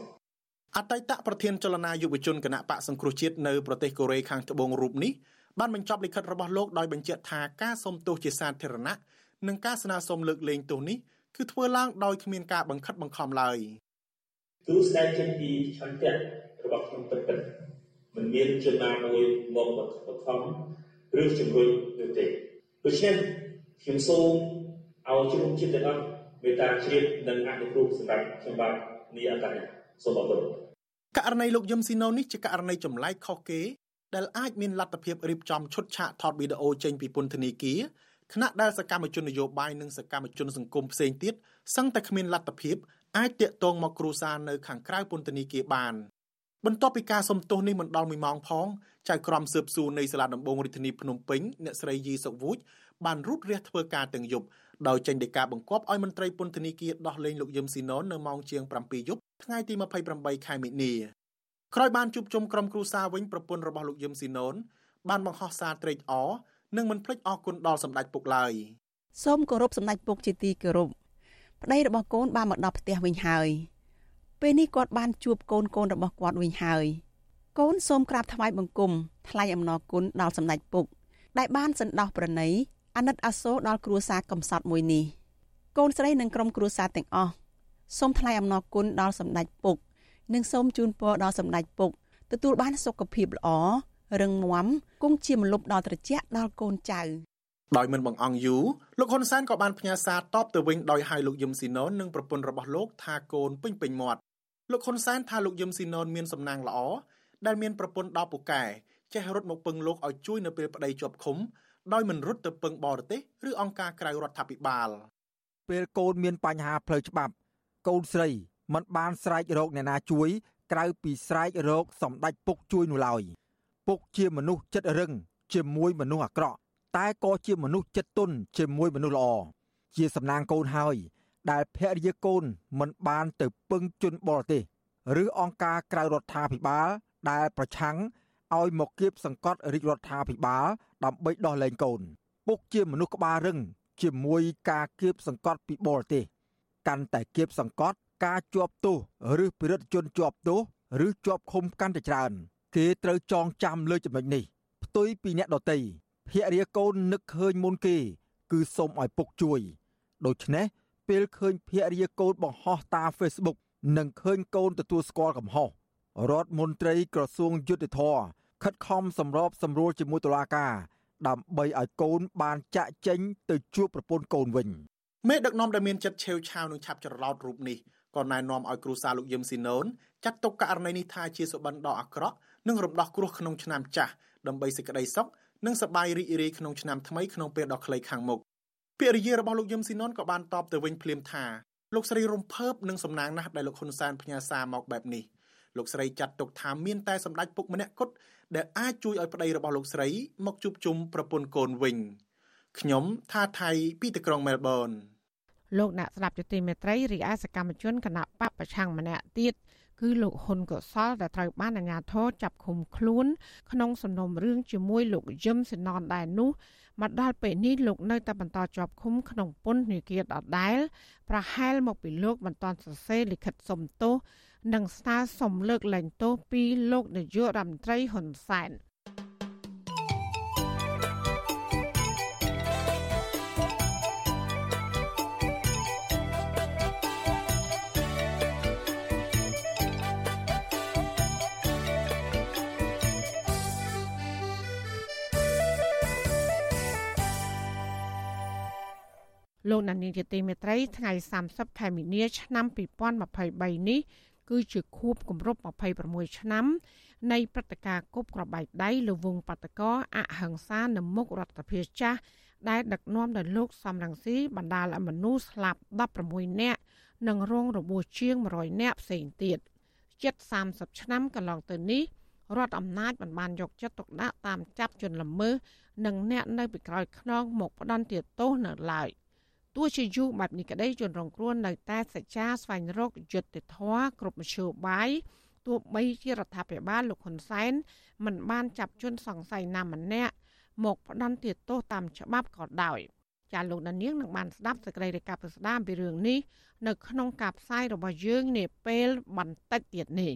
អតីតប្រធានចលនាយុវជនគណៈបកសង្គ្រោះជាតិនៅប្រទេសកូរ៉េខាងត្បូងរូបនេះបានបញ្ចប់លិខិតរបស់លោកដោយបញ្ជាក់ថាការសុំទោសជាសាធារណៈនិងការស្នើសុំលើកលែងទោសនេះគឺធ្វើឡើងដោយគ្មានការបង្ខិតបង្ខំឡើយគឺស្ដែងចេញពីឆន្ទៈរបស់ខ្ញុំពិតពិតមិនមានជនណាមួយមកបង្ខំឬជំរុញនោះទេដូច្នេះខ្ញុំសូមឲ្យជំនុំចិត្តទាំងអស់ មេត្តាជ្រាបនិងអនុគ្រោះសម្រាប់ខ្ញុំបាទនេះអន្តរសូមអរគុណករណីលោកយឹមស៊ីណូនេះជាករណីចម្លែកខុសគេដែលអាចមានលទ្ធភាពរៀបចំឈុតឆាកថតវីដេអូចេញពីពន្ធនាគារខណៈដែលសកម្មជននយោបាយនិងសកម្មជនសង្គមផ្សេងទៀតសឹងតែគ្មានលទ្ធភាពអាចតាក់ទងមកគ្រួសារនៅខាងក្រៅពន្ធនាគារបានបន្ទាប់ពីការសំទោសនេះមិនដល់1ម៉ោងផងចៅក្រមស៊ើបសួរនៃសាលាដំបងរាជធានីភ្នំពេញអ្នកស្រីយីសុកវូច បានរូតរះធ្វើការទាំងយប់ដោយចេញដីកាបង្គាប់ឲ្យមន្ត្រីពន្ធនាគារដោះលែងលោកយឹមស៊ីណុននៅម៉ោងជាង7យប់ថ្ងៃទី28ខែមិនិនាក្រោយបានជួបជុំក្រុមគ្រួសារវិញប្រពន្ធរបស់លោកយឹមស៊ីណុនបានបង្ហោះសារត្រេកអរនិងមិនភ្លេចអរគុណដល់សម្ដេចពុកឡើយសូមគោរពសម្ដេចពុកជាទីគោរពប្តីរបស់កូនបានមកដល់ផ្ទះវិញហើយពេលនេះគាត់បានជួបកូនកូនរបស់គាត់វិញហើយកូនសូមក្រាបថ្វាយបង្គំថ្លែងអំណរគុណដល់សម្ដេចពុកដែលបានសន្តោសប្រណី អាណិតអាសូរដល់គ្រួសារកំសត់មួយនេះកូនស្រីនិងក្រុមគ្រួសារទាំងអស់សូមថ្លែងអំណរគុណដល់សម្ដេចពុក និងសូមជូនពរដល់សម្ដេចពុកទទួលបានសុខភាពល្អរឹងមាំគង់ជាម្លប់ដល់ត្រជាក់ដល់កូនចៅដោយមិនបង្អង់យូរលោកហ៊ុនសែនក៏បានផ្ញើសារតបទៅវិញដោយហៅលោកយឹមស៊ីណុននិងប្រពន្ធរបស់លោកថាកូនពេញពេញមាត់លោកហ៊ុនសែនថាលោកយឹមស៊ីណុនមានសំណាងល្អដែលមានប្រពន្ធដល់ពូកែចេះរត់មកពឹងលោកឲ្យជួយនៅពេលប្តីជាប់ឃុំ ដោយមិនរត់ទៅពឹងបរទេសឬអង្គការក្រៅរដ្ឋាភិបាលពេលកូនមានបញ្ហាផ្លូវច្បាប់ កូនស្រីមិនបានស្រែករកអ្នកណាជួយ ក្រៅពីស្រែករកសម្ដេចពុកជួយនោះឡើយពុកជាមនុស្សចិត្តរឹង ជាមួយមនុស្សអាក្រក់តែក៏ជាមនុស្សចិត្តទន់ជាមួយមនុស្សល្អជាសំណាងកូនហើយ ដែលភរិយាកូនមិនបានទៅពឹងជនបរទេសឬអង្គការក្រៅរដ្ឋាភិបាលដែលប្រឆាំងឲ្យមកគៀបសង្កត់រាជរដ្ឋាភិបាល ដើម្បីដោះលែងកូន ពុកជាមនុស្សក្បាលរឹង ជាមួយការគៀបសង្កត់ពីបរទេសកាន់តែគៀបសង្កត់ការជាប់ទោសឬពិរិទ្ធជនជាប់ទោសឬជាប់ឃុំកាន់តែច្រើន គេត្រូវចងចាំលើចំណុចនេះផ្ទុយពីអ្នកដតីភរិយាកូននឹកឃើញមុនគេ គឺសូមឲ្យពុកជួយ ដូច្នេះពេលឃើញភរិយាកូនបង្ហោះតាម Facebook និងឃើញកូនទទួលស្គាល់កំហុសរដ្ឋមន្ត្រីក្រសួងយុទ្ធភ័ព ខិតខំសម្របសម្រួលជាមួយតុលាការដើម្បីឲ្យកូនបានចាក់ចេញទៅជួបប្រពន្ធកូនវិញមេដឹកនាំដែលមានចិត្តឆេវឆាវនឹងឆាប់ច្រឡោតរូបនេះក៏ណែនាំឲ្យគ្រូសាលោកយឹមស៊ីណូនចាត់ទុកករណីនេះថាជាសុបិនដ៏អាក្រក់និងរំដោះគ្រោះក្នុងឆ្នាំចាស់ដើម្បីសេចក្តីសុខនិងសប្បាយរីករាយក្នុងឆ្នាំថ្មីក្នុងពេលដ៏ខ្លីខាងមុខភរិយារបស់លោកយឹមស៊ីណុនក៏បានតបទៅវិញភ្លាមថាលោកស្រីរំភើបនិងសំណាងណាស់ដែលលោកហ៊ុនសែនផ្ញើសារមកបែបនេះ លោកស្រីចាត់ទុកថាមានតែសម្ដេចពុកម្នាក់គត់ដែលអាចជួយឲ្យប្តីរបស់លោកស្រី មកជួបជុំប្រពន្ធកូនវិញខ្ញុំថាថៃពីទីក្រុងមែលប៊នលោកអ្នកស្ដាប់ជាទីមេត្រីរីឯសកម្មជនគណៈបពប្រឆាំងម្នាក់ទៀតគឺលោកហ៊ុនកុសលដែលត្រូវបានអាជ្ញាធរចាប់ឃុំខ្លួន ក្នុងសំណុំរឿងជាមួយលោកយឹមសេណនដែរនោះមកដល់ពេលនេះលោកនៅតែបន្តជាប់ឃុំក្នុងពន្ធនាគារដដែលប្រហែលមកពីលោកមិនទាន់សរសេរលិខិតសុំទោស និងស្នើសុំលើកលែងទោសពីលោកនាយករដ្ឋមន្ត្រីហ៊ុនសែន។លោកណានីជាទីមេត្រីថ្ងៃ30ខែមីនាឆ្នាំ2023នេះ គឺជាខួបគម្រប់26ឆ្នាំ នៃព្រឹត្តិការណ៍គប់ក្របបែកដៃលើវងបាតកោអហិង្សានៅមុខរដ្ឋាភិបាលចាស់ដែលដឹកនាំដោយលោកសំរងស៊ីបណ្ដាលឲ្យមនុស្សស្លាប់16នាក់និងរងរបួសជាង100នាក់ផ្សេងទៀតជិត30ឆ្នាំកន្លងទៅនេះរដ្ឋអំណាចមិនបានយកចិត្តទុកដាក់តាមចាប់ជនល្មើសនិងអ្នកនៅពីក្រោយខ្នងមកផ្ដន់ទោសនៅឡើយ។ ទោះជាយូរបែបនេះក្តីជនរងគ្រោះនៅតែសច្ចាស្វែងរកយុត្តិធម៌គ្រប់មធ្យោបាយទោះបីជារដ្ឋាភិបាលលោកហ៊ុនសែនមិនបានចាប់ជនសង្ស័យណាម្នាក់មកផ្ដន្ទាទោសតាមច្បាប់ក៏ដោយចាលោកដានៀងនឹងបានស្ដាប់សេចក្តីរាយការណ៍ពិស្ដារពីរឿងនេះនៅក្នុងការផ្សាយរបស់យើងនាពេលបន្តិចទៀតនេះ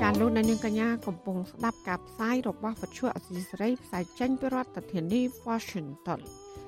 ចាលោកដានៀងកញ្ញាកំពុងស្ដាប់ការផ្សាយរបស់វិទ្យុអសីសេរីផ្សាយចេញពីរដ្ឋធានី Washington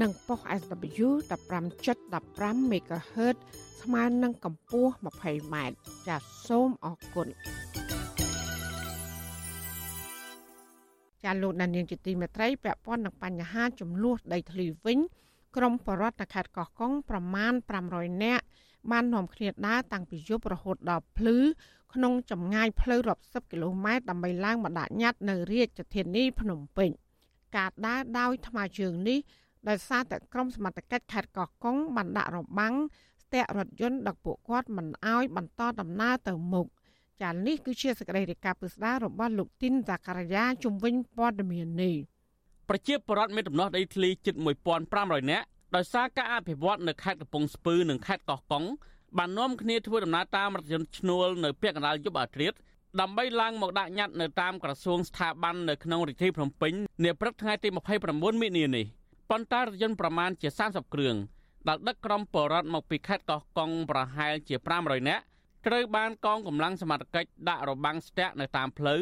និងប៉ុស SW 15.15 MHz ស្មើនឹងកម្ពស់ 20m ចាសសូមអរគុណចាលោកដានៀងជាទីមេត្រីពាក់ព័ន្ធនឹងបញ្ហាចំនួនដីធ្លីវិញក្រមបរដ្ឋខេត្តកោះកុងប្រមាណ500នាក់បាននាំគ្នាដើរតាំងពីយប់រហូតដល់ភ្លឺក្នុងចម្ងាយផ្លូវរាប់សិបគីឡូម៉ែត្រដើម្បីឡើងមកដាក់ញត្តិនៅរាជធានីភ្នំពេញការដើរដោយថ្មើរជើងនេះ ដោយសារតែក្រុមសមត្ថកិច្ចខេត្តកោះកុងបានដាក់របាំងស្ទាក់រថយន្តដឹកពួកគាត់មិនអោយបន្តដំណើរទៅមុខចាលនេះគឺជាសកម្មភាពពិស្ដាររបស់លោកទីនសាការីយ៉ាជំវិញព័ត៌មាននេះប្រជាពលរដ្ឋមានដំណោះដីធ្លីជិត1500នាក់ដោយសារការអភិវឌ្ឍនៅខេត្តកំពង់ស្ពឺនិងខេត្តកោះកុងបាននាំគ្នាធ្វើដំណើរតាមរថយន្តឈ្នួលនៅពាក់កណ្ដាលយប់អាធ្រាត្រដើម្បីឡើងមកដាក់ញត្តិនៅតាមក្រសួងស្ថាប័ននៅក្នុងរាជធានីភ្នំពេញនាព្រឹកថ្ងៃទី29មិនិនានេះ ប៉ុន្តែរថយន្តប្រមាណជា30គ្រឿងដែលដឹកក្រុមបរតមកពីខេត្តកោះកុងប្រហែលជា500នាក់ត្រូវបានកងកម្លាំងសមត្ថកិច្ចដាក់របាំងស្ទាក់នៅតាមផ្លូវ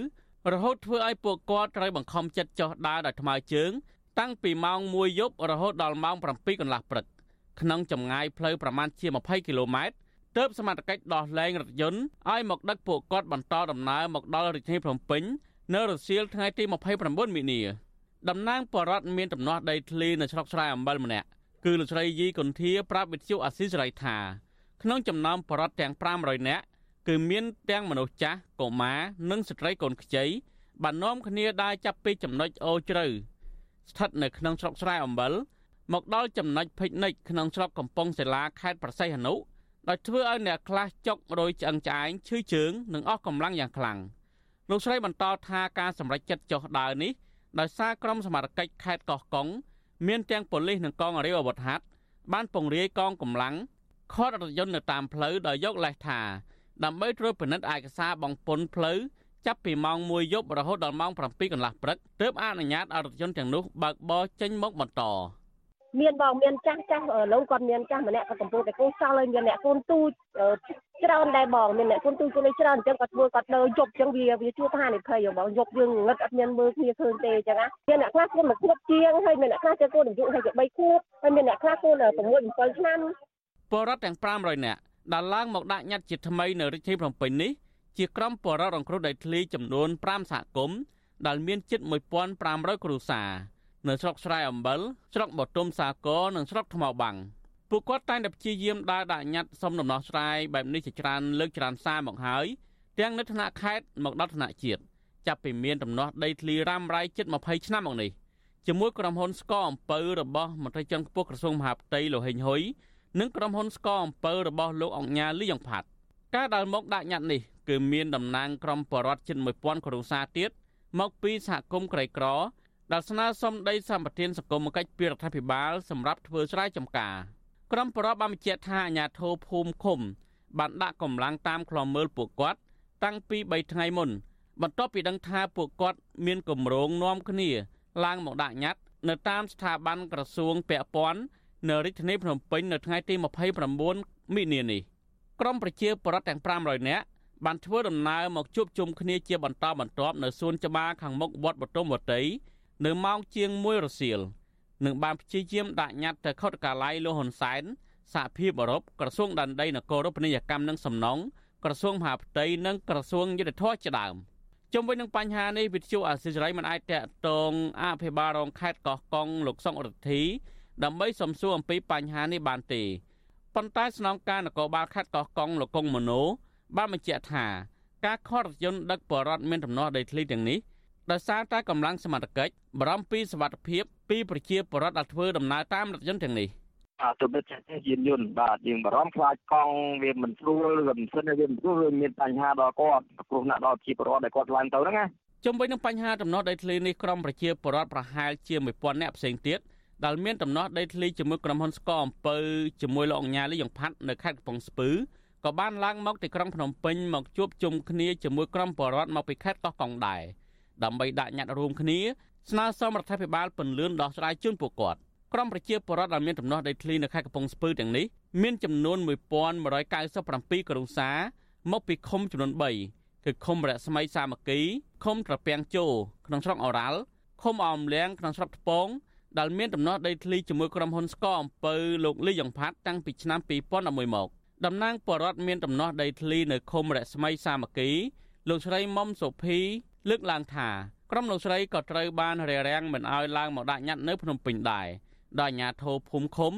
រហូតធ្វើឲ្យពួកគាត់ត្រូវបង្ខំចិត្តចុះដើរដោយថ្មើរជើង តាំងពីម៉ោង1យប់រហូតដល់ម៉ោង7កន្លះព្រឹកក្នុងចម្ងាយផ្លូវប្រមាណជា20គីឡូម៉ែត្រទើបសមត្ថកិច្ចដោះលែងរថយន្តឲ្យមកដឹកពួកគាត់បន្តដំណើរមកដល់រាជធានីភ្នំពេញនៅរសៀលថ្ងៃទី29មីនា តំណាងបរដ្ឋមានដំណោះដីធ្លីនៅស្រុកស្រែអំបិលម្នាក់គឺលោកស្រីយីកុនធាប្រាប់វិទ្យុអាស៊ីសេរីថាក្នុងចំណោមបរដ្ឋទាំង500នាក់គឺមានទាំងមនុស្សចាស់កុមារនិងស្ត្រីកូនខ្ចីបាននាំគ្នាដើរចាប់ពីចំណុចអូជ្រៅស្ថិតនៅក្នុងស្រុកស្រែអំបិលមកដល់ចំណុចភិចនិចក្នុងស្រុកកំពង់សិលាខេត្តប្រស័យហនុដោយធ្វើឲ្យអ្នកខ្លះចុករយឆ្អឹងឆ្អែងឈឺជើងនិងអស់កម្លាំងយ៉ាងខ្លាំងលោកស្រីបន្តថាការសម្រេចចិត្តចុះដើរនេះ ដោយសារក្រុមសមត្ថកិច្ចខេត្តកោះកុងមានទាំងប៉ូលីសនិងកងរាវអាវុធហត្ថបានពង្រាយកងកម្លាំងខតរថយន្តនៅតាមផ្លូវដោយយកលេសថាដើម្បីត្រួតពិនិត្យឯកសារបង្ពន្ធផ្លូវចាប់ពីម៉ោង1យប់រហូតដល់ម៉ោង7កន្លះព្រឹកទើបអនុញ្ញាតឲ្យរថយន្តទាំងនោះបើកបរចេញមកបន្តមានបងមានចាស់ចាស់ឥឡូវគាត់មានចាស់ម្នាក់គាត់កំពុងតែគូសល់ឲ្យមានអ្នកកូនទូច ច្រើនដែរបងមានអ្នកកូនទូចគេច្រើនអញ្ចឹងគាត់ធ្វើគាត់ដើរយប់អញ្ចឹងវាវាជួបហានិភ័យបងយប់យើងងឹតអត់មានមើលគ្នាឃើញទេអញ្ចឹងណាមានអ្នកខ្លះគាត់មកគ្រប់ជាងហើយមានអ្នកខ្លះចេះកូនអាយុហើយជា3ខួបហើយមានអ្នកខ្លះកូន6 7ឆ្នាំបរដ្ឋទាំង500នាក់ដែលឡើងមកដាក់ញត្តិជាថ្មីនៅរាជធានីភ្នំពេញនេះជាក្រុមបរិវត្តរងគ្រោះដីធ្លីចំនួន5សហគមន៍ដែលមានជិត1500គ្រួសារនៅស្រុកស្រែអំបិលស្រុកបទុមសាគរនិងស្រុកថ្មបាំង ពួកគាត់តែងតែព្យាយាមដើរដាក់ញត្តិសុំដំណោះស្រាយបែបនេះជាច្រើនលើកច្រើនសារមកហើយទាំងនៅថ្នាក់ខេត្តមកដល់ថ្នាក់ជាតិចាប់ពីមានដំណោះដីធ្លីរ៉ាំរ៉ៃជិត20ឆ្នាំមកនេះជាមួយក្រុមហ៊ុនស្កអំពៅរបស់មន្ត្រីជាន់ខ្ពស់ក្រសួងមហាផ្ទៃលោកហេងហ៊ុយនិងក្រុមហ៊ុនស្កអំពៅរបស់លោកអង្គញាលីយ៉ុងផាត់ការដែលមកដាក់ញត្តិនេះគឺមានតំណាងក្រុមបរដ្ឋជិត1000គ្រួសារទៀតមកពីសហគមន៍ក្រីក្រដែលស្នើសុំដីសម្បត្តិសង្គមកិច្ចពីរដ្ឋាភិបាលសម្រាប់ធ្វើស្រែចម្ការ ក្រុមបរដ្ឋបានបញ្ជាក់ថាអាជ្ញាធរភូមិឃុំបានដាក់កម្លាំងតាមខ្លំមើលពួកគាត់ តាំងពី3ថ្ងៃមុន បន្ទាប់ពីដឹងថាពួកគាត់មានគម្រោងនាំគ្នា ឡើងមកដាក់ញត្តិនៅតាមស្ថាប័នក្រសួងពាក់ព័ន្ធនៅរាជធានីភ្នំពេញនៅថ្ងៃទី29មិនិនានេះក្រុមប្រជាពលរដ្ឋទាំង500នាក់បានធ្វើដំណើរមកជួបជុំគ្នាជាបន្តបន្ទាប់នៅសួនច្បារខាងមុខវត្តបទុមវតីនៅម៉ោងជាង1រសៀល និងបានព្យាយាមដាក់ញត្តិទៅខុទ្ទកាល័យលោកហ៊ុនសែនសហភាពអឺរ៉ុបក្រសួងដែនដីនគររូបនីយកម្មនិងសំណង់ក្រសួងមហាផ្ទៃនិងក្រសួងយុទ្ធភ័ពជាដើមជុំវិញនឹងបញ្ហានេះវិទ្យុអាស៊ីសេរីមិនអាចតាក់ទងអភិបាលរងខេត្តកោះកុងលោកសុករិទ្ធីដើម្បីសំសួរអំពីបញ្ហានេះបានទេប៉ុន្តែស្នងការនគរបាលខេត្តកោះកុងលោកកុងមនោបានបញ្ជាក់ថាការខរថយន្តដឹកបរតមានដំណោះដីធ្លីទាំងនេះដោយសារតែកម្លាំងសមត្ថកិច្ចបារម្ភពីសុវត្ថិភាព ពីប្រជាពលរដ្ឋដែលធ្វើដំណើរតាមរថយន្តទាំងនេះអត់ទៅបិទចាស់យានយន្តបាទយើងបារម្ភខ្លាចកង់វាមិនស្រួលឬមិនសិនវាមិនស្រួលវាមានបញ្ហាដល់គាត់គ្រោះថ្នាក់ដល់ប្រជាពលរដ្ឋដែលគាត់ឡើងទៅហ្នឹងណាជុំវិញនឹងបញ្ហាដំណោះដីធ្លីនេះក្រមប្រជាពលរដ្ឋប្រហែលជា1000នាក់ផ្សេងទៀតដែលមានដំណោះដីធ្លីជាមួយក្រុមហ៊ុនស្កអំពើជាមួយលោកអញ្ញាលីយ៉ុងផាត់នៅខេត្តកំពង់ស្ពឺក៏បានឡើងមកទីក្រុងភ្នំពេញមកជួបជុំគ្នាជាមួយក្រុមបរិវត្តមកពីខេត្តកោះកុងដែរដើម្បីដាក់ញត្តិរួមគ្នា ស្នើសុំរដ្ឋាភិបាលពន្លឿនដោះស្រាយជូនពួកគាត់ក្រមប្រជាពលរដ្ឋដែលមានដំណោះដីធ្លីនៅខេត្តកំពង់ស្ពឺទាំងនេះមានចំនួន1197គ្រួសារមកពីឃុំចំនួន3គឺឃុំរស្មីសាមគ្គីឃុំត្រពាំងជោក្នុងស្រុកអូរ៉ាល់ឃុំអមលៀងក្នុងស្រុកថ្ពងដែលមានដំណោះដីធ្លីជាមួយក្រុមហ៊ុនស្កអំពៅលោកលីយ៉ុងផាត់តាំងពីឆ្នាំ2011មកតំណាងបរដ្ឋមានដំណោះដីធ្លីនៅឃុំរស្មីសាមគ្គីលោកស្រីមុំសុភី លើកឡើងថាក្រុមលោកស្រីក៏ត្រូវបានរារាំងមិនឲ្យឡើងមកដាក់ញត្តិនៅភ្នំពេញដែរដោយអាជ្ញាធរភូមិឃុំ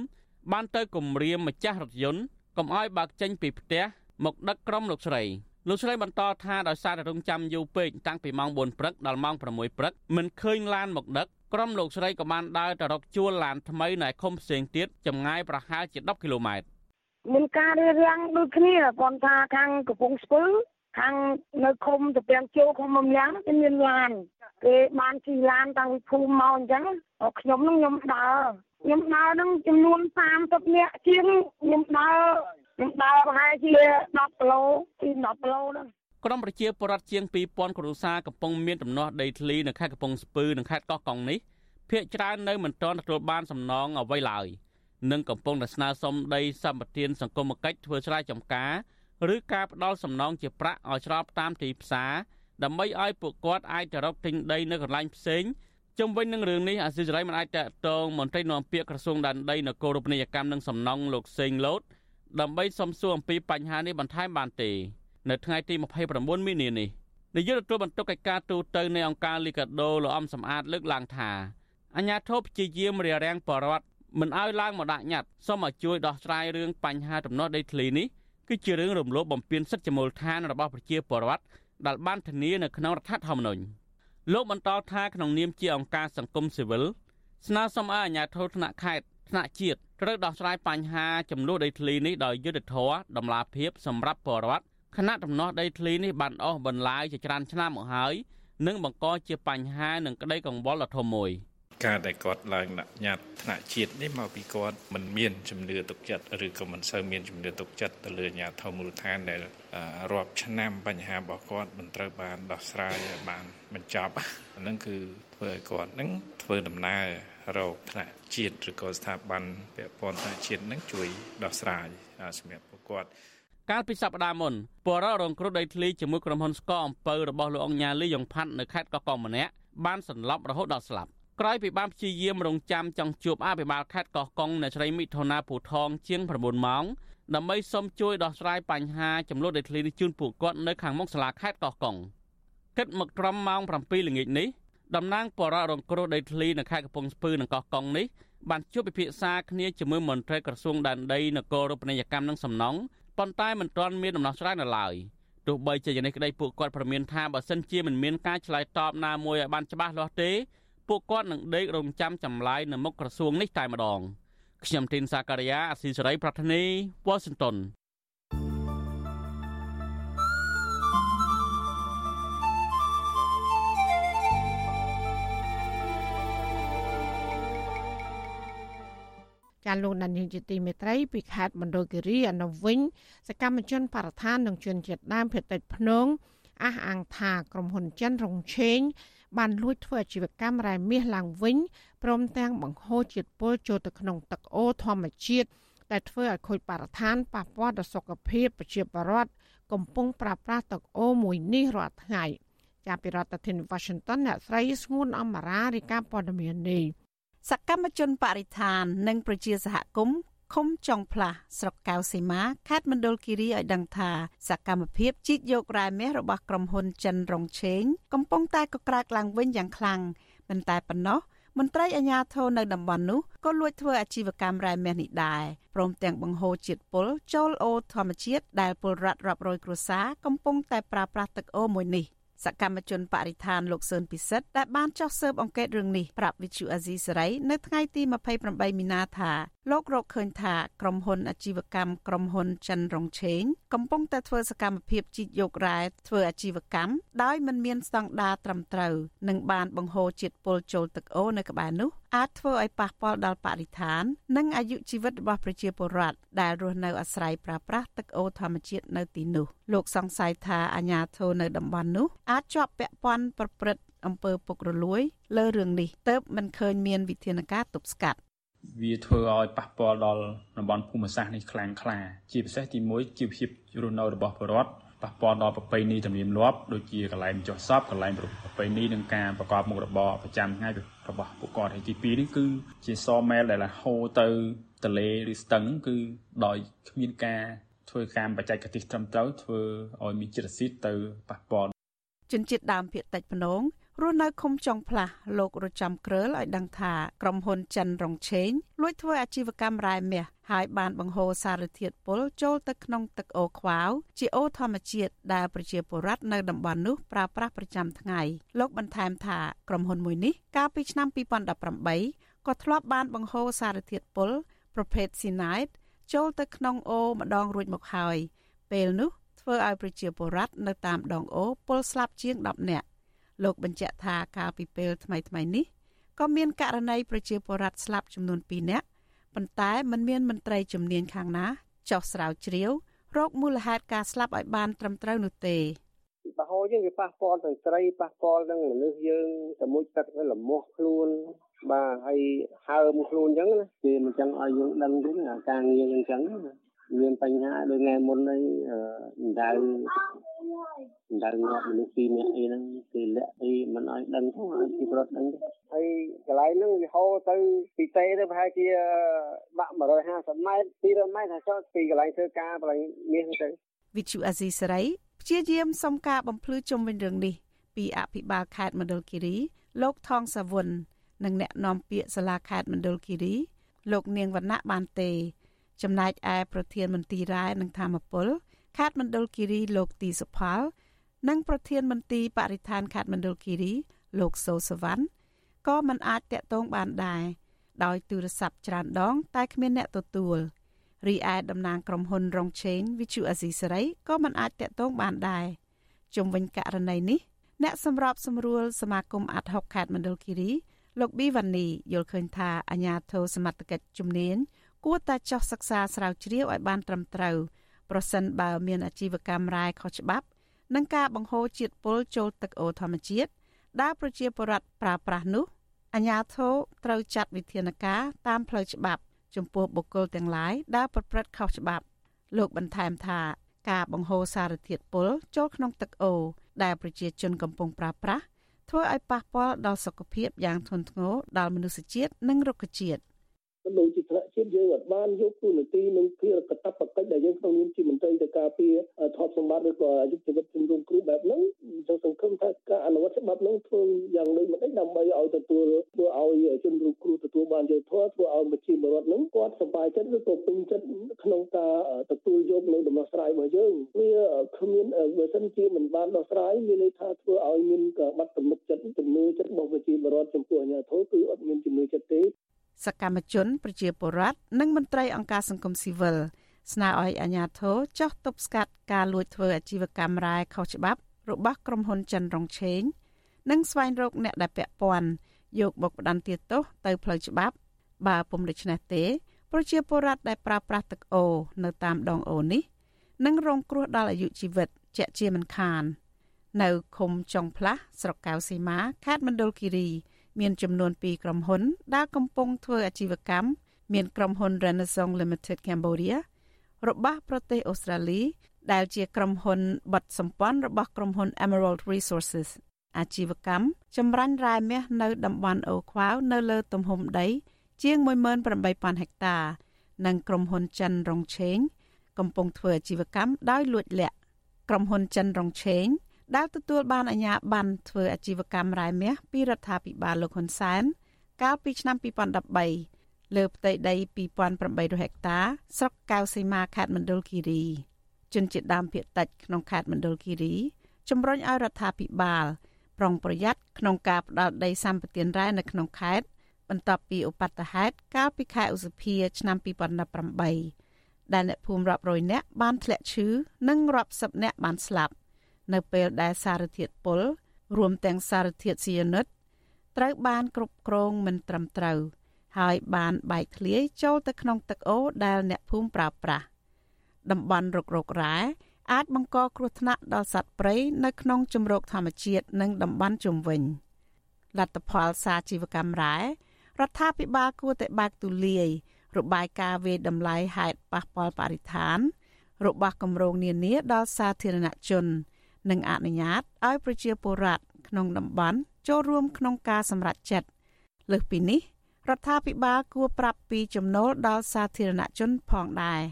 បានទៅគម្រាមម្ចាស់រថយន្តកុំឲ្យបើកចេញពីផ្ទះមកដឹកក្រុមលោកស្រីលោកស្រីបន្តថាដោយសារតែរងចាំយូរពេកតាំងពីម៉ោង4ព្រឹកដល់ម៉ោង6ព្រឹកមិនឃើញឡានមកដឹកក្រុមលោកស្រីក៏បានដើរទៅរកជួលឡានថ្មីនៅឃុំផ្សេងទៀតចម្ងាយប្រហែលជា10គីឡូម៉ែត្រមានការរៀបរៀងដូចគ្នាប៉ុន្តែខាងកំពង់ស្ពឺ ខាងនៅឃុំទៅពាំងជោឃុំមំលាំងគេមានឡានគេបានជិះឡានតាំងពីភូមិមកអញ្ចឹងខ្ញុំនឹងខ្ញុំដើរខ្ញុំដើរនឹងចំនួន30នាក់ជាងខ្ញុំដើរខ្ញុំដើរប្រហែលជា10គីឡូពី10គីឡូហ្នឹងក្រមប្រជាពលរដ្ឋជាង2000គ្រួសារកំពុងមានដំណោះដីធ្លីនៅខេត្តកំពង់ស្ពឺនិងខេត្តកោះកុងនេះភ្នាក់ច្រើននៅមិនទាន់ទទួលបានសំណងអ្វីឡើយនិងកំពុងតែស្នើសុំដីសម្បត្តិសង្គមគិច្ចធ្វើស្រែចម្ការ ឬការផ្ដល់សំណងជាប្រាក់ឲ្យស្របតាមទីផ្សារដើម្បីឲ្យពួកគាត់អាចទៅរកទិញដីនៅកន្លែងផ្សេងជុំវិញនឹងរឿងនេះអាស៊ីសេរីមិនអាចតតងមន្ត្រីនាំពាក្យក្រសួងដែនដីនគររូបនីយកម្មនិងសំណង់លោកសេងលូតដើម្បីសំសួរអំពីបញ្ហានេះបន្ថែមបានទេនៅថ្ងៃទី29មីនានេះនាយកទទួលបន្ទុកកិច្ចការទូតនៃអង្គការលីកាដូលោកអំសំអាតលើកឡើងថាអាញាធិបព្យាយាមរារាំងបរដ្ឋមិនឲ្យឡើងមកដាក់ញត្តិសូមឲ្យជួយដោះស្រាយរឿងបញ្ហាទំនាស់ដីធ្លីនេះ គឺជារឿងរំលោភបំពានសិទ្ធិមូលដ្ឋានរបស់ប្រជាពលរដ្ឋដែលបានធានានៅក្នុងរដ្ឋធម្មនុញ្ញលោកបន្តថាក្នុងនាមជាអង្គការសង្គមស៊ីវិលស្នើសុំឲ្យអាជ្ញាធរថ្នាក់ខេត្តថ្នាក់ជាតិត្រូវដោះស្រាយបញ្ហាចំនួនដីធ្លីនេះដោយយុត្តិធម៌ដំណាភាពសម្រាប់ពលរដ្ឋគណៈដំណោះដីធ្លីនេះបានអស់បន្លាយជាច្រើនឆ្នាំមកហើយនិងបង្កជាបញ្ហានិងក្តីកង្វល់ដ៏ធំមួយ។ ការដែលគាត់ឡើងដាក់ញត្តិថ្នាក់ជាតិនេះមកពីគាត់មិនមានជំនឿទុកចិត្តឬក៏មិនសូវមានជំនឿទុកចិត្តទៅលើអាជ្ញាធរមូលដ្ឋានដែលរាប់ឆ្នាំបញ្ហារបស់គាត់មិនត្រូវបានដោះស្រាយបានបញ្ចប់អាហ្នឹងគឺធ្វើឲ្យគាត់ហ្នឹងធ្វើដំណើររកថ្នាក់ជាតិឬក៏ស្ថាប័នពាក់ព័ន្ធថ្នាក់ជាតិហ្នឹងជួយដោះស្រាយសម្រាប់ពួកគាត់កាលពីសប្តាហ៍មុនបរិរងគ្រោះដីធ្លីជាមួយក្រុមហ៊ុនស្កអំពៅរបស់លោកអង្គញាលីយ៉ុងផាត់នៅខេត្តកោះកុងម្នាក់បានសន្លប់រហូតដល់ស្លាប់ ក្រោយពីបានព្យាយាមរងចាំចង់ជួបអភិបាលខេត្តកោះកុងនៅស្រីមិថុនាពូថងជាង9ម៉ោងដើម្បីសុំជួយដោះស្រាយបញ្ហាចំនួនដីធ្លីនេះជូនពួកគាត់នៅខាងមុខសាលាខេត្តកោះកុងគិតមកត្រឹមម៉ោង7ល្ងាចនេះតំណាងបរិរងគ្រោះដីធ្លីនៅខេត្តកំពង់ស្ពឺនិងកោះកុងនេះបានជួបពិភាក្សាគ្នាជាមួយមន្ត្រីក្រសួងដែនដីនគររូបនីយកម្មនិងសំណង់ប៉ុន្តែមិនទាន់មានដំណោះស្រាយនៅឡើយទោះបីជាយ៉ាងនេះក្តីពួកគាត់ប្រមានថាបើសិនជាមិនមានការឆ្លើយតបណាមួយឲ្យបានច្បាស់លាស់ទេ ពួកគាត់នឹងដេករងចាំចម្លើយនៅមុខក្រសួងនេះតែម្ដងខ្ញុំទីនសាការីយ៉ាអស៊ីសេរីប្រធានីវ៉ាស៊ីនតោនចាលោកដានីលជាទីមេត្រីពីខេត្តមណ្ឌលគិរីអនុវិញសកម្មជនបរិស្ថាននិងជនជាតិដើមភេតិចភ្នងអះអាងថាក្រុមហ៊ុនចិនរងឆេង បានលួចធ្វើអាជីវកម្មរ៉ែមាសឡើងវិញព្រមទាំងបង្ហូរជាតិពុលចូលទៅក្នុងទឹកអូរធម្មជាតិដែលធ្វើឲ្យខូចបរិស្ថានប៉ះពាល់ដល់សុខភាពប្រជាពលរដ្ឋកំពុងប្រើប្រាស់ទឹកអូរមួយនេះរាល់ថ្ងៃចាប់ពីរដ្ឋធានី Washington អ្នកស្រីស្ងួនអមរារាយការណ៍ព័ត៌មាននេះសកម្មជនបរិស្ថាននិងប្រជាសហគមន៍ ឃុំចុងផ្លាស់ស្រុកកៅសីមាខេត្តមណ្ឌលគិរីឲ្យដឹងថាសកម្មភាពជីកយករ៉ែមាសរបស់ក្រុមហ៊ុនចិនរងឆេងកំពុងតែកក្រើកឡើងវិញយ៉ាងខ្លាំងមិនតែប៉ុណ្ណោះមន្ត្រីអាជ្ញាធរនៅតំបន់នោះក៏លួចធ្វើអាជីវកម្មរ៉ែមាសនេះដែរព្រមទាំងបង្ហូរជាតិពុលចូលអូធម្មជាតិដែលពលរដ្ឋរាប់រយគ្រួសារកំពុងតែប្រើប្រាស់ទឹកអូមួយនេះសកម្មជនបរិស្ថានលោកសឿនពិសិដ្ឋដែលបានចោះស៊ើបអង្កេតរឿងនេះប្រាប់វិទ្យុអាស៊ីសេរីនៅថ្ងៃទី28មីនាថា លោករកឃើញថាក្រុមហ៊ុនអាជីវកម្មក្រុមហ៊ុនចិនរងឆេងកំពុងតែធ្វើសកម្មភាពជីកយករ៉ែធ្វើអាជីវកម្មដោយមិនមានស្តង់ដារត្រឹមត្រូវនិងបានបង្ហូរជាតិពុលចូលទឹកអូរនៅក្បែរនោះអាចធ្វើឲ្យប៉ះពាល់ដល់បរិស្ថាន និងអាយុជីវិតរបស់ប្រជាពលរដ្ឋដែលរស់នៅអាស្រ័យប្រើប្រាស់ទឹកអូរធម្មជាតិនៅទីនោះលោកសង្ស័យថាអាញាធរនៅតំបន់នោះអាចជាប់ពាក់ព័ន្ធប្រព្រឹត្តអំពើពុករលួយលើរឿងនេះទៅមិនឃើញមានវិធានការទប់ស្កាត់ វាធ្វើឲ្យប៉ះពាល់ដល់តំបន់ភូមិសាស្ត្រនេះខ្លាំងក្លា ជាពិសេសទី1ជីវភាពរស់នៅរបស់ប្រជាពលរដ្ឋប៉ះពាល់ដល់ប្រពៃណីទំនៀមទម្លាប់ដូចជាកន្លែងចុះសពកន្លែងប្រពៃណីនិងការប្រកបមុខរបរប្រចាំថ្ងៃរបស់ពួកគាត់ហើយទី2នេះគឺជាសមែលដែលហូរទៅទន្លេឬស្ទឹងគឺដោយគ្មានការធ្វើការបច្ចេកទេសត្រឹមត្រូវធ្វើឲ្យមានចិត្តស៊ីតទៅប៉ះពាល់ជនជាតិដើមភាគតិចភ្នង រស់នៅឃុំចុងផ្លាស់លោករចាំក្រើលឲ្យដឹងថាក្រុមហ៊ុនចិនរងឆេងលួចធ្វើអាជីវកម្មរ៉ែមាសហើយបានបង្ហូរសារធាតុពុលចូលទៅក្នុងទឹកអូខ្វៅជាអូធម្មជាតិដែលប្រជាពលរដ្ឋនៅតំបន់នោះប្រើប្រាស់ប្រចាំថ្ងៃលោកបន្ថែមថាក្រុមហ៊ុនមួយនេះកាលពីឆ្នាំ2018ក៏ធ្លាប់បានបង្ហូរសារធាតុពុលប្រភេទ cyanide ចូលទៅក្នុងអូម្ដងរួចមកហើយពេលនោះធ្វើឲ្យប្រជាពលរដ្ឋនៅតាមដងអូពលស្លាប់ជាង10នាក់ លោកបញ្ជាក់ថាកាលពីពេលថ្មីៗនេះក៏មានករណីប្រជាពលរដ្ឋស្លាប់ចំនួន2នាក់ប៉ុន្តែมันមានមន្ត្រីជំនាញខាងណាចោះស្រាវជ្រាវរោគមូលហេតុការស្លាប់ឲ្យបានត្រឹមត្រូវនោះទេបហោយើងវាប៉ះពាល់ទាំងស្រីប៉ះពាល់ទាំងមនុស្សយើងតែមួយទឹកវាលមាស់ខ្លួនបាទហើយហើមខ្លួនអញ្ចឹងណាគេមិនចឹងឲ្យយើងដឹងទេអាការងារអញ្ចឹង មានបញ្ហាដូចថ្ងៃមុននេះដៅដៅងាប់មនុស្សពីរនាក់អីហ្នឹងគេលាក់អីមិនឲ្យដឹងផងឲ្យពីប្រត់ដឹងទេហើយកន្លែងហ្នឹងវាហូរទៅពីទេទៅប្រហែលជាបាក់150ម៉ែត្រ200ម៉ែត្រហើយចុះពីកន្លែងធ្វើការកន្លែងមាសទៅវិទ្យុអាស៊ីសេរីព្យាយាមសុំការបំភ្លឺជុំវិញរឿងនេះពីអភិបាលខេត្តមណ្ឌលគិរីលោកថងសាវុននិងអ្នកនាំពាក្យសាលាខេត្តមណ្ឌលគិរីលោកនាងវណ្ណៈបានទេ ចំណែកឯប្រធានមន្ទីររ៉ែនិងធម្មពលខេត្តមណ្ឌលគិរីលោកទីសុផល និងប្រធានមន្ទីរបរិស្ថានខេត្តមណ្ឌលគិរីលោកសូសវណ្ណក៏មិនអាចតាក់ទងបានដែរដោយទូរស័ព្ទច្រើនដង តែគ្មានអ្នកទទួលរីឯតំណាងក្រុមហ៊ុនរងឆេងវិជូអាស៊ីសេរីក៏មិនអាចតាក់ទងបានដែរជុំវិញករណីនេះអ្នកសម្របសម្រួលសមាគមអាត់ហុកខេត្តមណ្ឌលគិរីលោកប៊ីវ៉ានីយល់ឃើញថាអាញាធរសមត្ថកិច្ចជំនាញ គួរតែចោះសិក្សាស្រាវជ្រាវឲ្យបានត្រឹមត្រូវប្រសិនបើមានអាជីវកម្មរ៉ែខុសច្បាប់និងការបង្ហូរជាតិពុលចូលទឹកអូធម្មជាតិដែលប្រជាពលរដ្ឋប្រើប្រាស់នោះអាជ្ញាធរត្រូវចាត់វិធានការតាមផ្លូវច្បាប់ ចំពោះបុគ្គលទាំងឡាយដែលប្រព្រឹត្តខុសច្បាប់ លោកបន្ថែមថាការបង្ហូរសារធាតុពុលចូលក្នុងទឹកអូដែលប្រជាជនកំពុងប្រើប្រាស់ធ្វើឲ្យប៉ះពាល់ដល់សុខភាពយ៉ាងធ្ងន់ធ្ងរដល់មនុស្សជាតិនិងរុក្ខជាតិ ក៏ដូចជាថ្នាក់ជាតិយើងអត់បានយកទូនាទីនិងភារកិច្ចបកិច្ចដែលយើងក្នុងនាមជាមន្ត្រីទៅការពារធប់សម្បត្តិឬក៏យុទ្ធជីវិតជំនុំគ្រូបែបហ្នឹងយើងសង្ឃឹមថាការអនុវត្តច្បាប់ហ្នឹងធ្វើយ៉ាងដូចមិនដេចដើម្បីឲ្យទទួលធ្វើឲ្យជនរងគ្រោះទទួលបានយុត្តិធម៌ធ្វើឲ្យប្រជាពលរដ្ឋហ្នឹងគាត់សប្បាយចិត្តឬក៏ពេញចិត្តក្នុងការទទួលយកនៅដំណោះស្រាយរបស់យើងវាគ្មានបើសិនជាមិនបានដោះស្រាយមានន័យថាធ្វើឲ្យមានបាត់ទំនុកចិត្តជំនឿចិត្តរបស់ប្រជាពលរដ្ឋចំពោះអាជ្ញាធរគឺអត់មានជំនឿចិត្តទេ សកម្មជន ប្រជាពលរដ្ឋនិងមន្ត្រីអង្គការសង្គមស៊ីវិលស្នើឲ្យអាជ្ញាធរចោះទប់ស្កាត់ការលួចធ្វើអាជីវកម្មរ៉ែខុសច្បាប់របស់ក្រុមហ៊ុនចិនរងឆេងនិងស្វែងរកអ្នកដែលពាក់ព័ន្ធយកមកផ្ដន្ទាទោសទៅផ្លូវច្បាប់ បើពុំដូច្នេះទេ ប្រជាពលរដ្ឋដែលប្រើប្រាស់ទឹកអូនៅតាមដងអូនេះនឹងរងគ្រោះដល់អាយុជីវិតជាក់ជាមិនខាន នៅឃុំចុងផ្លាស់ស្រុកកៅសីមាខេត្តមណ្ឌលគិរី មានចំនួន2ក្រុមហ៊ុនដែលកំពុងធ្វើអាជីវកម្មមានក្រុមហ៊ុន Renaissance Limited Cambodia របស់ប្រទេសអូស្ត្រាលី ដែលជាក្រុមហ៊ុនបិទសម្ព័ន្ធរបស់ក្រុមហ៊ុន Emerald Resources អាជីវកម្មចម្រាញ់រ៉ែមាសនៅតំបន់អូខ្វៅនៅលើទំហំដី ជាង18000ហិកតា និងក្រុមហ៊ុនចិនរងឆេង កំពុងធ្វើអាជីវកម្មដោយលួចលាក់ក្រុមហ៊ុនចិនរងឆេង ដែលទទួលបានអាជ្ញាប័ណ្ណធ្វើអាជីវកម្មរ៉ែមាសពីរដ្ឋាភិបាលលោកហ៊ុនសែនកាលពីឆ្នាំ2013លើផ្ទៃដី2800ហិកតា ស្រុកកៅសីមាខេត្តមណ្ឌលគិរីជនជាតិដើមភាគតិចក្នុងខេត្តមណ្ឌលគិរីជំរុញឲ្យរដ្ឋាភិបាលប្រុងប្រយ័ត្នក្នុងការផ្ដាល់ដីសម្បត្តិរ៉ែនៅក្នុងខេត្តបន្ទាប់ពីឧបទ្ទហេតុកាលពីខែឧសភាឆ្នាំ2018ដែលអ្នកភូមិរាប់រយនាក់បានធ្លាក់ឈឺនិងរាប់សិបនាក់បានស្លាប់ នៅពេលដែលសារធាតុពុលរួមទាំងសារធាតុស៊ីយ៉ានុតត្រូវបានគ្រប់គ្រងមិនត្រឹមត្រូវហើយបានបែកធ្លាយចូលទៅក្នុងទឹកអូដែលអ្នកភូមិប្រើប្រាស់តំបន់រុករករ៉ែអាចបង្កគ្រោះថ្នាក់ដល់សត្វព្រៃនៅក្នុងជំរកធម្មជាតិនិងតំបន់ជុំវិញលទ្ធផលសារជីវកម្មរ៉ែរដ្ឋាភិបាលគួរតែបើកទូលាយរបាយការណ៍វេតម្លៃហេតុប៉ះពាល់បរិស្ថានរបស់គម្រោងនានាដល់សាធារណជន និងអនុញ្ញាតឲ្យប្រជាពលរដ្ឋក្នុងតំបន់ចូលរួមក្នុងការសម្រេចចិត្តលើសពីនេះរដ្ឋាភិបាលគួរប្រាប់ពីចំណូលដល់សាធារណជនផងដែរ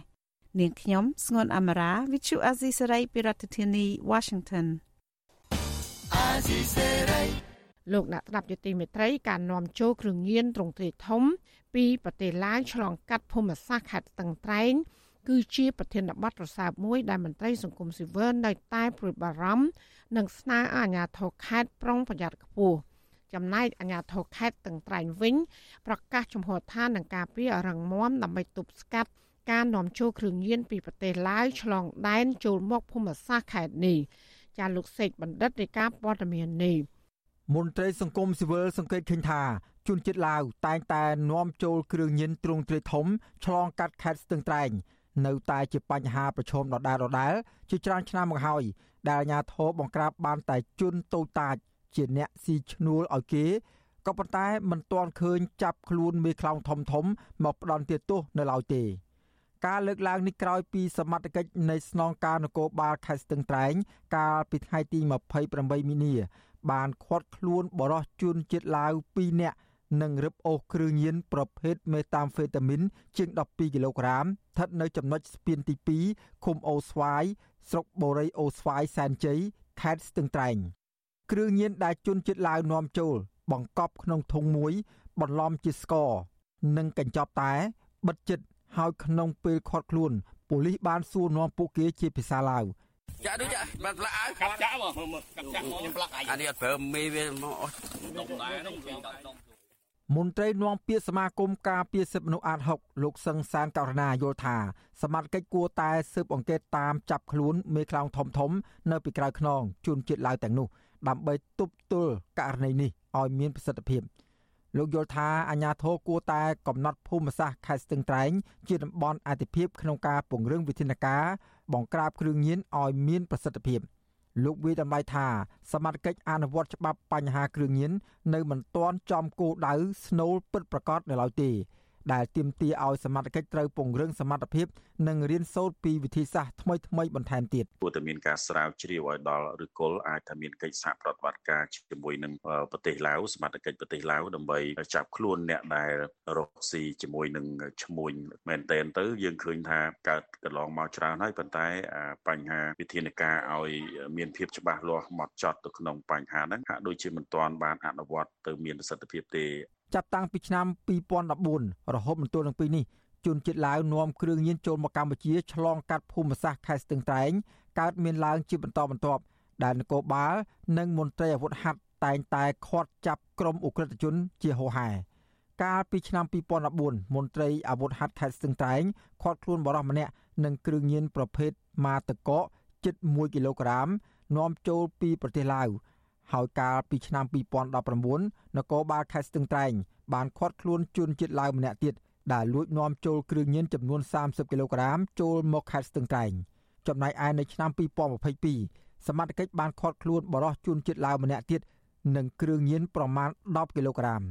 នាងខ្ញុំស្ងួនអមរា Vichu Azisari ពីរដ្ឋធានី Washington អាស៊ីសេរីលោកអ្នកស្ដាប់យុតិមេត្រីការនាំចូលគ្រឿងញៀនត្រង់ទ្រាយធំ ពីប្រទេសឡាវឆ្លងកាត់ភូមិសាស្ត្រខេត្តស្ទឹងត្រែង គឺជាប្រធានបទរសើបមួយដែលមន្ត្រីសង្គមស៊ីវិលនៅតែព្រួយបារម្ភនិងស្នើឲ្យអាជ្ញាធរខេត្តប្រុងប្រយ័ត្នខ្ពស់ចំណែកអាជ្ញាធរខេត្តតឹងត្រែងវិញ ប្រកាសជំហរឋាននឹងការពីរងមមដើម្បីទប់ស្កាត់ការនាំចូលគ្រឿងញៀនពីប្រទេសឡាវឆ្លងដែនចូលមកភូមិសាស្ត្រខេត្តនេះចាលោកសេកបណ្ឌិតរាយការណ៍ព័ត៌មាននេះមន្ត្រីសង្គមស៊ីវិលសង្កេតឃើញថាជនជាតិឡាវតែងតែនាំចូលគ្រឿងញៀនទ្រង់ទ្រាយធំឆ្លងកាត់ខេត្តស្ទឹងត្រែង នៅតែជាបញ្ហាប្រឈមដដែលដដែលជាច្រើនឆ្នាំមកហើយដែលអាជ្ញាធរបង្ក្រាបបានតែជនតូចតាចជាអ្នកស៊ីឈ្នួលឲ្យគេក៏ប៉ុន្តែមិនទាន់ឃើញចាប់ខ្លួនមេខ្លោងធំធំមកផ្ដន់ទោសនៅឡើយទេការលើកឡើងនេះក្រោយពីសមត្ថកិច្ចនៃស្នងការនគរបាលខេត្តស្ទឹងត្រែងកាលពីថ្ងៃទី28មីនាបានឃាត់ខ្លួនបរិសុទ្ធជនជាតិឡាវ2នាក់ និងរឹបអូសគ្រឿងញៀនប្រភេទមេតាមហ្វេតាមីនជាង12គីឡូក្រាមស្ថិតនៅចំណុចស្ពានទី2ឃុំអូស្វាយស្រុកបូរីអូស្វាយសែនជ័យខេត្តស្ទឹងត្រែងគ្រឿងញៀនដែលជនជាតិឡាវនាំចូល បង្កប់ក្នុងធុងមួយ បន្លំជាស្ករ និងកញ្ចប់តែ បិទចិត្តហើយក្នុងពេលខាត់ខ្លួនប៉ូលីសបានសួរនាំពួកគេជាភាសាឡាវចាក់ដូចចាក់បានផ្លាក់ឲ្យកាប់ចាក់មកមើលកាប់ចាក់ខ្ញុំផ្លាក់អានេះអត់ប្រើមេវាមកអស់ដុំដែរនោះ មន្ត្រីនាំពាក្យសមាគមការពារសិទ្ធិមនុស្សអាត6លោកសឹងសានករណាយល់ថាសមត្ថកិច្ចគួរតែស៊ើបអង្កេតតាមចាប់ខ្លួនមេខ្លោងធំធំ នៅពីក្រៅខ្នងជួនជាតិឡាវទាំងនោះ ដើម្បីទប់ទល់ករណីនេះឲ្យមានប្រសិទ្ធភាពលោកយល់ថាអាញាធរគួរតែកំណត់ភូមិសាស្ត្រខេត្តស្ទឹងត្រែងជាតំបន់អាទិភាពក្នុងការពង្រឹងវិធានការបង្ក្រាបគ្រឿងញៀនឲ្យមានប្រសិទ្ធភាព។ លោកវាតម្លៃថាសមត្ថកិច្ចអនុវត្តច្បាប់បញ្ហាគ្រឿងញៀននៅមិនទាន់ចំគោលដៅស្នូលពិតប្រាកដនៅឡើយទេ ដែលទាមទារឲ្យសមត្ថកិច្ចត្រូវពង្រឹងសមត្ថភាពនិងរៀនសូត្រពីវិធីសាស្ត្រថ្មីៗបន្ថែមទៀតគួរតែមានការស្រាវជ្រាវឲ្យដល់ឬគល់អាចថាមានកិច្ចសហប្រតិបត្តិការជាមួយនឹងប្រទេសឡាវសមត្ថកិច្ចប្រទេសឡាវដើម្បីចាប់ខ្លួនអ្នកដែលរកស៊ីជាមួយនឹងឈ្មួញមែនតែនទៅយើងឃើញថាកើតកន្លងមកច្រើនហើយប៉ុន្តែបញ្ហាវិធានការឲ្យមានភាពច្បាស់លាស់ម៉ត់ចត់ទៅក្នុងបញ្ហាហ្នឹងហាក់ដូចជាមិនទាន់បានអនុវត្តទៅមានប្រសិទ្ធភាពទេ ចាប់តាំងពីឆ្នាំ2014រហូតមកទល់នឹងពេលនេះជនជាតិឡាវនាំគ្រឿងញៀនចូលមកកម្ពុជាឆ្លងកាត់ភូមិសាស្ត្រខេត្តស្ទឹងត្រែងកើតមានឡើងជាបន្តបន្ទាប់ដែលនគរបាលនិងមន្ត្រីអាវុធហត្ថតែងតែខាត់ចាប់ក្រុមអ ுக ្រិតជនជាហូហែកាលពីឆ្នាំ2014មន្ត្រីអាវុធហត្ថខេត្តស្ទឹងត្រែងខាត់ខ្លួនបរិសម្នាក់នឹងគ្រឿងញៀនប្រភេទម៉ាតកកជិត1គីឡូក្រាមនាំចូលពីប្រទេសឡាវ ហើយកាលពីឆ្នាំ2019នគរបាលខេត្តស្ទឹងត្រែងបានឃាត់ខ្លួនជនជាតិឡាវម្នាក់ទៀតដែលលួចនាំចូលគ្រឿងញៀនចំនួន30គីឡូក្រាមចូលមកខេត្តស្ទឹងត្រែងចំណែកឯនៅឆ្នាំ2022សមត្ថកិច្ចបានឃាត់ខ្លួនបរិសុទ្ធជនជាតិឡាវម្នាក់ទៀតនិងគ្រឿងញៀនប្រមាណ10គីឡូក្រាម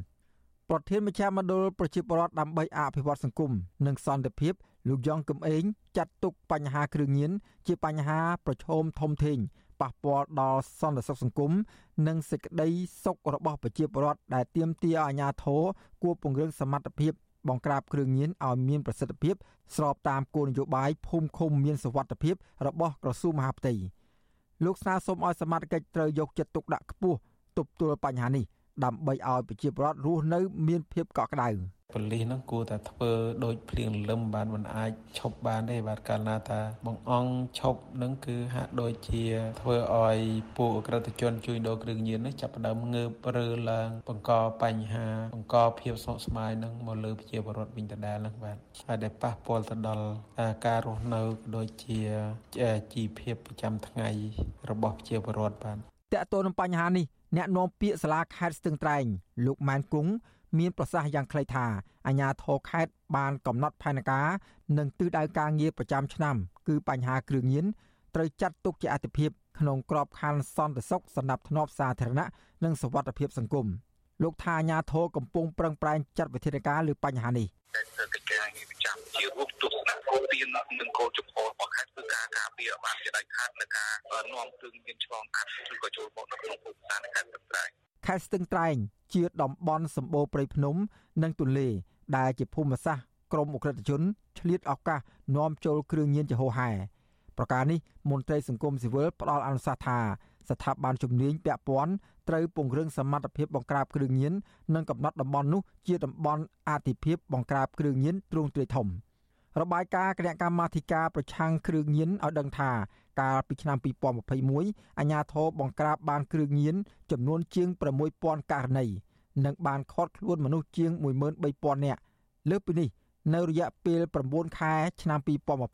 ប្រធានមជ្ឈមណ្ឌលប្រជាពលរដ្ឋដើម្បីអភិវឌ្ឍសង្គមនិងសន្តិភាពលោកយ៉ងកឹមអេងចាត់ទុកបញ្ហាគ្រឿងញៀនជាបញ្ហាប្រឈមធំធេង ប៉ះពាល់ដល់សន្តិសុខសង្គមនិងសេចក្តីសុខរបស់ប្រជាពលរដ្ឋដែលទាមទារឲ្យអាជ្ញាធរគួរពង្រឹងសមត្ថភាពបង្ក្រាបគ្រឿងញៀនឲ្យមានប្រសិទ្ធភាព ស្របតាមគោលនយោបាយភូមិឃុំមានសុវត្ថិភាពរបស់ក្រសួងមហាផ្ទៃលោកស្នើសុំឲ្យសមត្ថកិច្ចត្រូវយកចិត្តទុកដាក់ខ្ពស់ទប់ទល់បញ្ហានេះ ដើម្បីឲ្យប្រជាពលរដ្ឋរស់នៅ មានភាពកក់ក្ដៅ។ប៉ូលីសហ្នឹងគួរតែធ្វើដូចភ្លៀងលឹមបានមិនអាចឈប់បានទេបាទកាលណាថាបងអង្គឈប់ហ្នឹងគឺហាក់ដូចជា ធ្វើឲ្យពួកអក្រិតជនជួយដូរគ្រឿងញៀននេះចាប់ផ្ដើមងើបរើឡើងបង្កបញ្ហាបង្កភាពស្មុគស្មាញហ្នឹងមកលើប្រជាពលរដ្ឋវិញដដែលហ្នឹងបាទហើយដែលប៉ះពាល់ទៅដល់ការរស់នៅដូចជាជីវភាពប្រចាំថ្ងៃរបស់ប្រជាពលរដ្ឋបាទតើតើនឹងបញ្ហានេះ អ្នកនាំពាក្យសាលាខេត្តស្ទឹងត្រែងលោកម៉ែនគង់មានប្រសាសន៍យ៉ាងខ្លីថាអាជ្ញាធរខេត្តបានកំណត់ផែនការនិងទិសដៅការងារប្រចាំឆ្នាំគឺបញ្ហាគ្រឿងញៀនត្រូវចាត់ទុកជាអាទិភាពក្នុងក្របខ័ណ្ឌសន្តិសុខសម្រាប់ធ្នាប់សាធារណៈនិងសុវត្ថិភាពសង្គមលោកថាអាញាធរកំពុងប្រឹងប្រែងចាត់វិធានការលើបញ្ហានេះកិច្ចការងារប្រចាំជារូបទស្សនៈគោលទាននិងគោលចំហរបស់ខេត្តគឺ ការការពារបានជាដាច់ខាតនៅការនាំគ្រឿងមានឆ្លងកាត់ឬក៏ចូលមកនៅក្នុងភូមិសាស្ត្រខេត្តស្ទឹងត្រែងខេត្តស្ទឹងត្រែងជាតំបន់សម្បូរព្រៃភ្នំ និងទន្លេដែលជាភូមិសាស្ត្រក្រមអក្រិតជនឆ្លៀតឱកាសនាំចូលគ្រឿងញៀនជាហូរហែប្រការនេះមន្ត្រីសង្គមស៊ីវិលផ្ដល់អនុសាសន៍ថាស្ថាប័នជំនាញពាក់ព័ន្ធត្រូវពង្រឹងសមត្ថភាពបង្ក្រាបគ្រឿងញៀននិងកំណត់តំបន់នោះជាតំបន់អាទិភាពបង្ក្រាបគ្រឿងញៀនទ្រង់ទ្រាយធំ របាយការណ៍គណៈកម្មាធិការប្រឆាំងគ្រឿងញៀនឲ្យដឹងថាកាលពីឆ្នាំ2021អាជ្ញាធរបង្ក្រាបបានគ្រឿងញៀនចំនួនជាង6000ករណីនិងបានឃាត់ខ្លួនមនុស្សជាង13000នាក់លើសពីនេះនៅរយៈពេល9ខែឆ្នាំ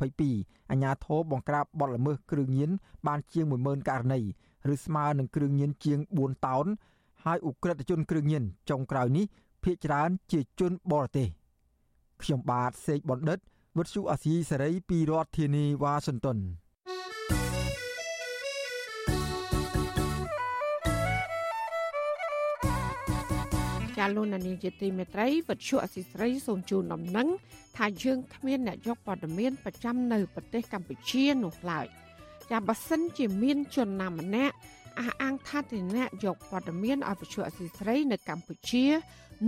2022អាជ្ញាធរបង្ក្រាបបទល្មើសគ្រឿងញៀនបានជាង10000ករណីឬស្មើនឹងគ្រឿងញៀនជាង4តោនហើយអ ுக ្រិតជនគ្រឿងញៀនចុងក្រោយនេះភ ieck ច្រើនជាជនបរទេសខ្ញុំបាទសេកបណ្ឌិត វិទ្យុអាស៊ីសេរីពីរដ្ឋធានីវ៉ាស៊ីនតោនាលោកនានីជាទីមេត្រីវិទ្យុអសិស្រ័យសូមជូនដំណឹងថាយើងគ្មានអ្នកយកព័ត៌មានប្រចាំនៅប្រទេសកម្ពុជានោះឡើយចាបើសិនជាមានជនណាម្នាក់អះអាងថាទីអ្នកយកព័ត៌មានឲ្យវិទ្យុអសិស្រ័យនៅកម្ពុជា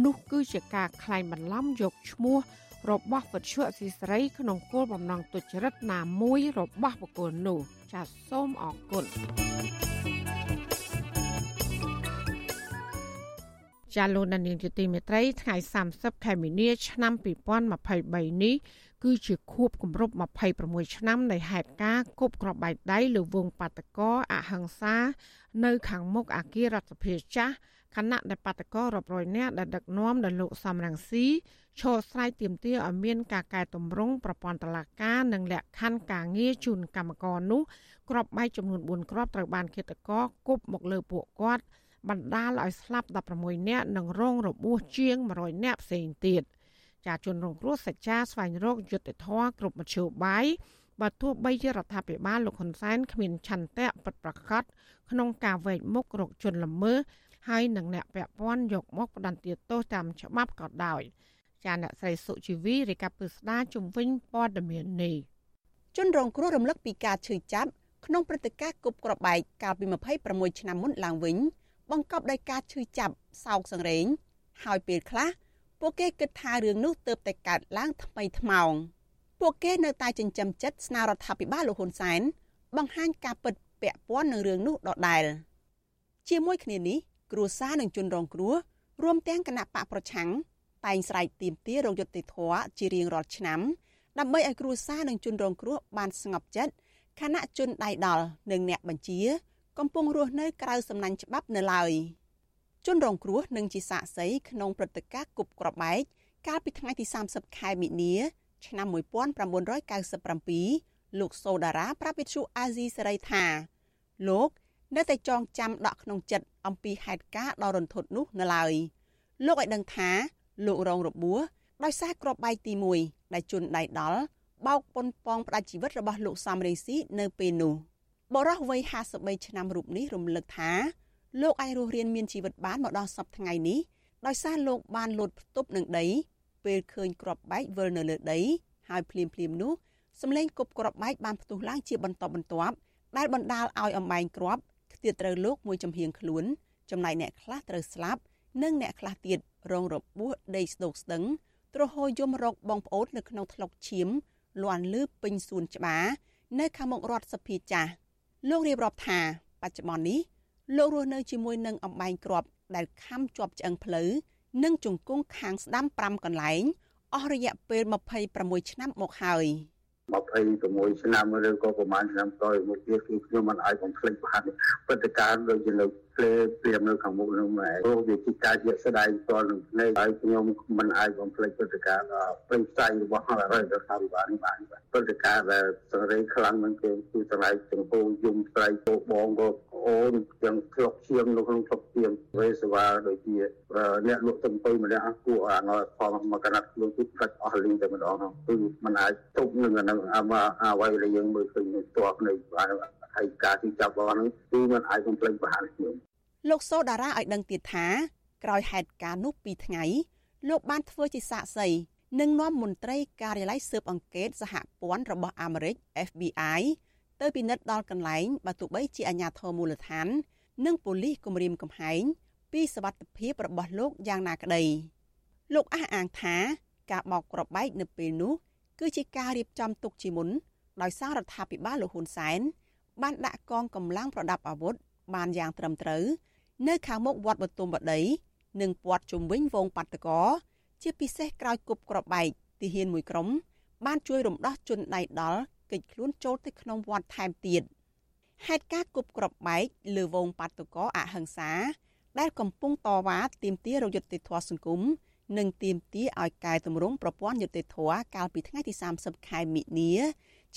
នោះគឺជាការក្លែងបន្លំយកឈ្មោះ របស់វិទ្យុអសីស្រីក្នុងគោលបំណងទុច្ចរិតណាមួយរបស់បុគ្គលនោះចាសសូមអរគុណចាលោកនាងជាទីមេត្រីថ្ងៃ30ខែមីនា ឆ្នាំ2023នេះគឺជាខួបគម្រប់26ឆ្នាំនៃហេតុការណ៍គប់ក្របបែកដៃលើវងបាតកោអហិង្សា នៅ ខាងមុខអាគាររដ្ឋសភាចាស់ គណៈដែលបាតកោរាប់រយនាក់ដែលដឹកនាំដោយលោកសំរងស៊ីឈរស្រ័យទាមទារឲ្យមានការកែតម្រង់ប្រព័ន្ធតុលាការនិងលក្ខខណ្ឌការងារជូនកម្មករនោះក្របបែកចំនួន4គ្រាប់ត្រូវបានឃាតករគប់មកលើពួកគាត់បណ្ដាលឲ្យស្លាប់16នាក់និងរងរបួសជាង100នាក់ផ្សេងទៀតចាជនរងគ្រោះសច្ចាស្វែងរកយុត្តិធម៌គ្រប់មធ្យោបាយបើទោះបីជារដ្ឋាភិបាលលោកហ៊ុនសែនគ្មានឆន្ទៈពិតប្រាកដក្នុងការវែកមុខរកជនល្មើស ហើយនឹងអ្នកពាក់ព័ន្ធយកមកផ្ដន្ទាទោសតាមច្បាប់ក៏ដោយចាអ្នកស្រីសុជីវីរាយការណ៍ពីស្ដារជំវិញព័ត៌មាននេះជនរងគ្រោះរំលឹកពីការឈឺចាប់ក្នុងព្រឹត្តិការណ៍គប់ក្របបែកកាលពី26ឆ្នាំមុនឡើងវិញ បង្កប់ដោយការឈឺចាប់សោកសង្រេង ហើយពេលខ្លះពួកគេគិតថារឿងនោះទើបតែកើតឡើងថ្មីថ្មោងពួកគេនៅតែចិញ្ចឹមចិត្តស្នើរដ្ឋាភិបាលលោកហ៊ុនសែនបង្ហាញការពិតពាក់ព័ន្ធនឹងរឿងនោះដដែលជាមួយគ្នានេះ គ្រួសារនិងជនរងគ្រោះរួមទាំងគណៈបកប្រឆាំងតែងស្រែកទាមទាររោគយុត្តិធម៌ជារៀងរាល់ឆ្នាំដើម្បីឲ្យគ្រួសារនិងជនរងគ្រោះបានស្ងប់ចិត្តខណៈជនដៃដល់និងអ្នកបញ្ជា កំពុងរស់នៅក្រៅសំណាញ់ច្បាប់នៅឡើយជនរងគ្រោះនឹងជាសាក្សីក្នុងព្រឹត្តិការណ៍គប់ក្របបែកកាលពីថ្ងៃទី30ខែមិនិនាឆ្នាំ1997លោកសូដារ៉ាប្រាប់វិទ្យុអាស៊ីសេរីថាលោក នៅតែចងចាំដកក្នុងចិត្តអំពីហេតុការណ៍ដ៏រន្ធត់នោះនៅឡើយលោកឲ្យដឹងថាលោករងរបួសដោយសារក្របបែកទី1ដែលជន់ដៃដល់បោកប៉ុនប៉ងផ្ដាច់ជីវិតរបស់លោកសំរេងស៊ីនៅពេលនោះបរិះវ័យ53ឆ្នាំរូបនេះរំលឹកថាលោកអាចរស់រានមានជីវិតបានមកដល់សប្តាហ៍ថ្ងៃនេះដោយសារលោកបានលោតផ្ទប់នឹងដី ពេលឃើញក្របបែកវិលនៅលើដី ហើយភ្លាមភ្លាមនោះសម្លេងគប់ក្របបែកបានផ្ទុះឡើងជាបន្តបន្ទាប់ដែលបណ្ដាលឲ្យអំបែងគ្រាប់ខ្ទាតត្រូវលោកមួយចំហៀងខ្លួន ចំណែកអ្នកខ្លះត្រូវស្លាប់ និងអ្នកខ្លះទៀតរងរបួសដេកស្ដោកស្ដឹងទ្រហោយំរកបងប្អូននៅក្នុងថ្លុកឈាមលន់លឺពេញសួនច្បារនៅខាងមុខរដ្ឋសភាចាស់លោករៀបរាប់ថា បច្ចុប្បន្ននេះលោករស់នៅជាមួយនឹងអំបែងគ្រាប់ដែលខំជាប់ឆ្អឹងផ្លូវនិងជង្គង់ខាងស្ដាំ5កន្លែងអស់រយៈពេល26ឆ្នាំមកហើយ។ 26ឆ្នាំឬក៏ប្រហែលឆ្នាំក្រោយមកទៀតគឺខ្ញុំមិនអាចបំភ្លេចបានព្រឹត្តិការណ៍ដូចជានៅព្រែព្រាមនៅខាងមុខនោះម៉ែព្រោះវាជាការជាស្ដាយផ្ទាល់នឹងភ្នែកហើយខ្ញុំមិនអាចបំភ្លេចព្រឹត្តិការណ៍ព្រៃផ្សាយរបស់រដ្ឋាភិបាលនេះបានព្រឹត្តិការណ៍ដែលសង្រេងខ្លាំងនឹងគេគឺស្រ័យចំពោះយំស្រ័យពោបងក៏អូនទាំងធ្លុកឈាមនៅក្នុងធ្លុកឈាមវេសវ៉ាដូចជាអ្នកលក់ទំពើម្នាក់គួរអាងផលមកកណាត់ខ្លួនគឺកាច់អស់លីងតែម្ដងគឺมันអាចទប់នឹងអានឹងអ្វីដែលយើងមើលឃើញផ្ទាល់នៅ ហើយការទីចាប់បានគឺมันអាចបំភ្លេចបានខ្ញុំលោកសូដារ៉ាឲ្យដឹងទៀតថាក្រោយហេតុការណ៍នោះ2ថ្ងៃលោកបានធ្វើជាសាក្សីនិងនាំមន្ត្រីការិយាល័យស៊ើបអង្កេតសហព័ន្ធរបស់អាមេរិក FBI ទៅពិនិត្យដល់កន្លែងបើទោះបីជាអាជ្ញាធរមូលដ្ឋាន និងប៉ូលីសគម្រាមកំហែងពីសវត្ថិភាពរបស់លោកយ៉ាងណាក្តីលោកអះអាងថាការបោកគ្រាប់បែកនៅពេលនោះគឺជាការរៀបចំទុកជាមុនដោយសាររដ្ឋាភិបាលលោកហ៊ុនសែន បានដាក់កងកម្លាំងប្រដាប់អាវុធបានយ៉ាងត្រឹមត្រូវនៅខាងមុខវត្តបទុមបដី និងព័ទ្ធជុំវិញវងបាតកោជាពិសេសក្រោយគប់ក្របបែកទាហានមួយក្រុម បានជួយរំដោះជនដៃដល់កិច្ចខ្លួនចូលទៅក្នុងវត្តថែមទៀតហេតុការគប់ក្របបែកលើវងបាតកោអហិង្សា ដែលកំពុងតវ៉ាទាមទាររយុត្តិធម៌សង្គមនិងទាមទារឲ្យកែតម្រង់ប្រព័ន្ធយុត្តិធម៌កាលពីថ្ងៃទី30ខែមិនិនា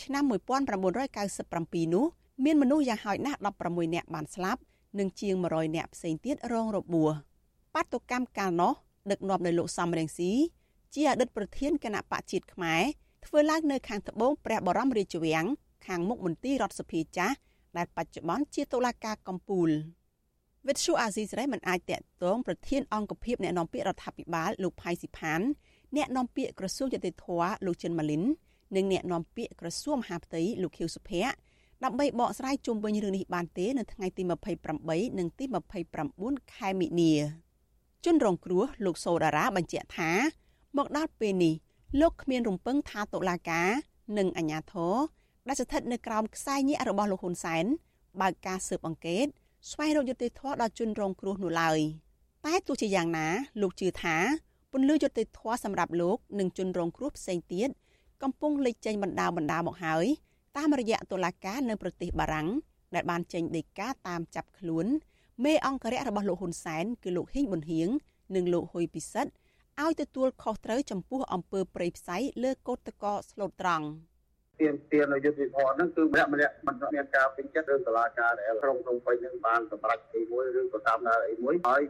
ឆ្នាំ1997នោះ មានមនុស្សយ៉ាងហោចណាស់16នាក់បានស្លាប់និងជាង100នាក់ផ្សេងទៀតរងរបួសបាតុកម្មកាលនោះដឹកនាំដោយលោកសំរងស៊ីជាអតីតប្រធានគណៈបកជាតិខ្មែរធ្វើឡើងនៅខាងត្បូងព្រះបរមរាជវាំងខាងមុខមន្ទីររដ្ឋសភាចាស់ដែលបច្ចុប្បន្នជាតុលាការកំពូលវិទ្យុអាស៊ីសេរីមិនអាចតាក់ទងប្រធានអង្គភិបអ្នកនាំពាក្យរដ្ឋាភិបាលលោកផៃស៊ីផានអ្នកនាំពាក្យក្រសួងយុតិធធលោកចិនម៉ាលីននិងអ្នកនាំពាក្យក្រសួងមហាផ្ទៃលោកខៀវសុភ័ក្រ ដើម្បីបកស្រាយជុំវិញរឿងនេះបានទេនៅថ្ងៃទី28និងទី29ខែមិនិនាជនរងគ្រោះលោកសូដារ៉ាបញ្ជាក់ថា មកដល់ពេលនេះលោកគ្មានរំពឹងថាតុលាការ និងអាជ្ញាធរដែលស្ថិតនៅក្រោមខ្សែញាក់របស់លោកហ៊ុនសែនបើកការស៊ើបអង្កេតស្វែងរកយុត្តិធម៌ដល់ជនរងគ្រោះនោះឡើយតែទោះជាយ៉ាងណា លោកជឿថាពន្លឺយុត្តិធម៌សម្រាប់លោកនិងជនរងគ្រោះផ្សេងទៀតកំពុងលេចចេញបណ្ដាបណ្ដាមកហើយ តាមរយៈតុលាការនៅប្រទេសបារាំងដែលបានចេញដីកាតាមចាប់ខ្លួនមេអង្គរៈរបស់លោកហ៊ុនសែនគឺលោកហ៊ីងប៊ុនហៀងនិងលោកហ៊ុយពិសិដ្ឋឲ្យទទួលខុសត្រូវចំពោះអំពើប្រៃផ្សៃលើកោតតកស្លូតត្រង់ ទានទាននៅយុទ្ធវិធម៌ហ្នឹងគឺម្នាក់ម្នាក់មិនមានការពេញចិត្តរឿងតឡាការដែលក្រុងក្នុងពេញហ្នឹងបានសម្រេចអីមួយឬក៏តាមដានអីមួយហើយ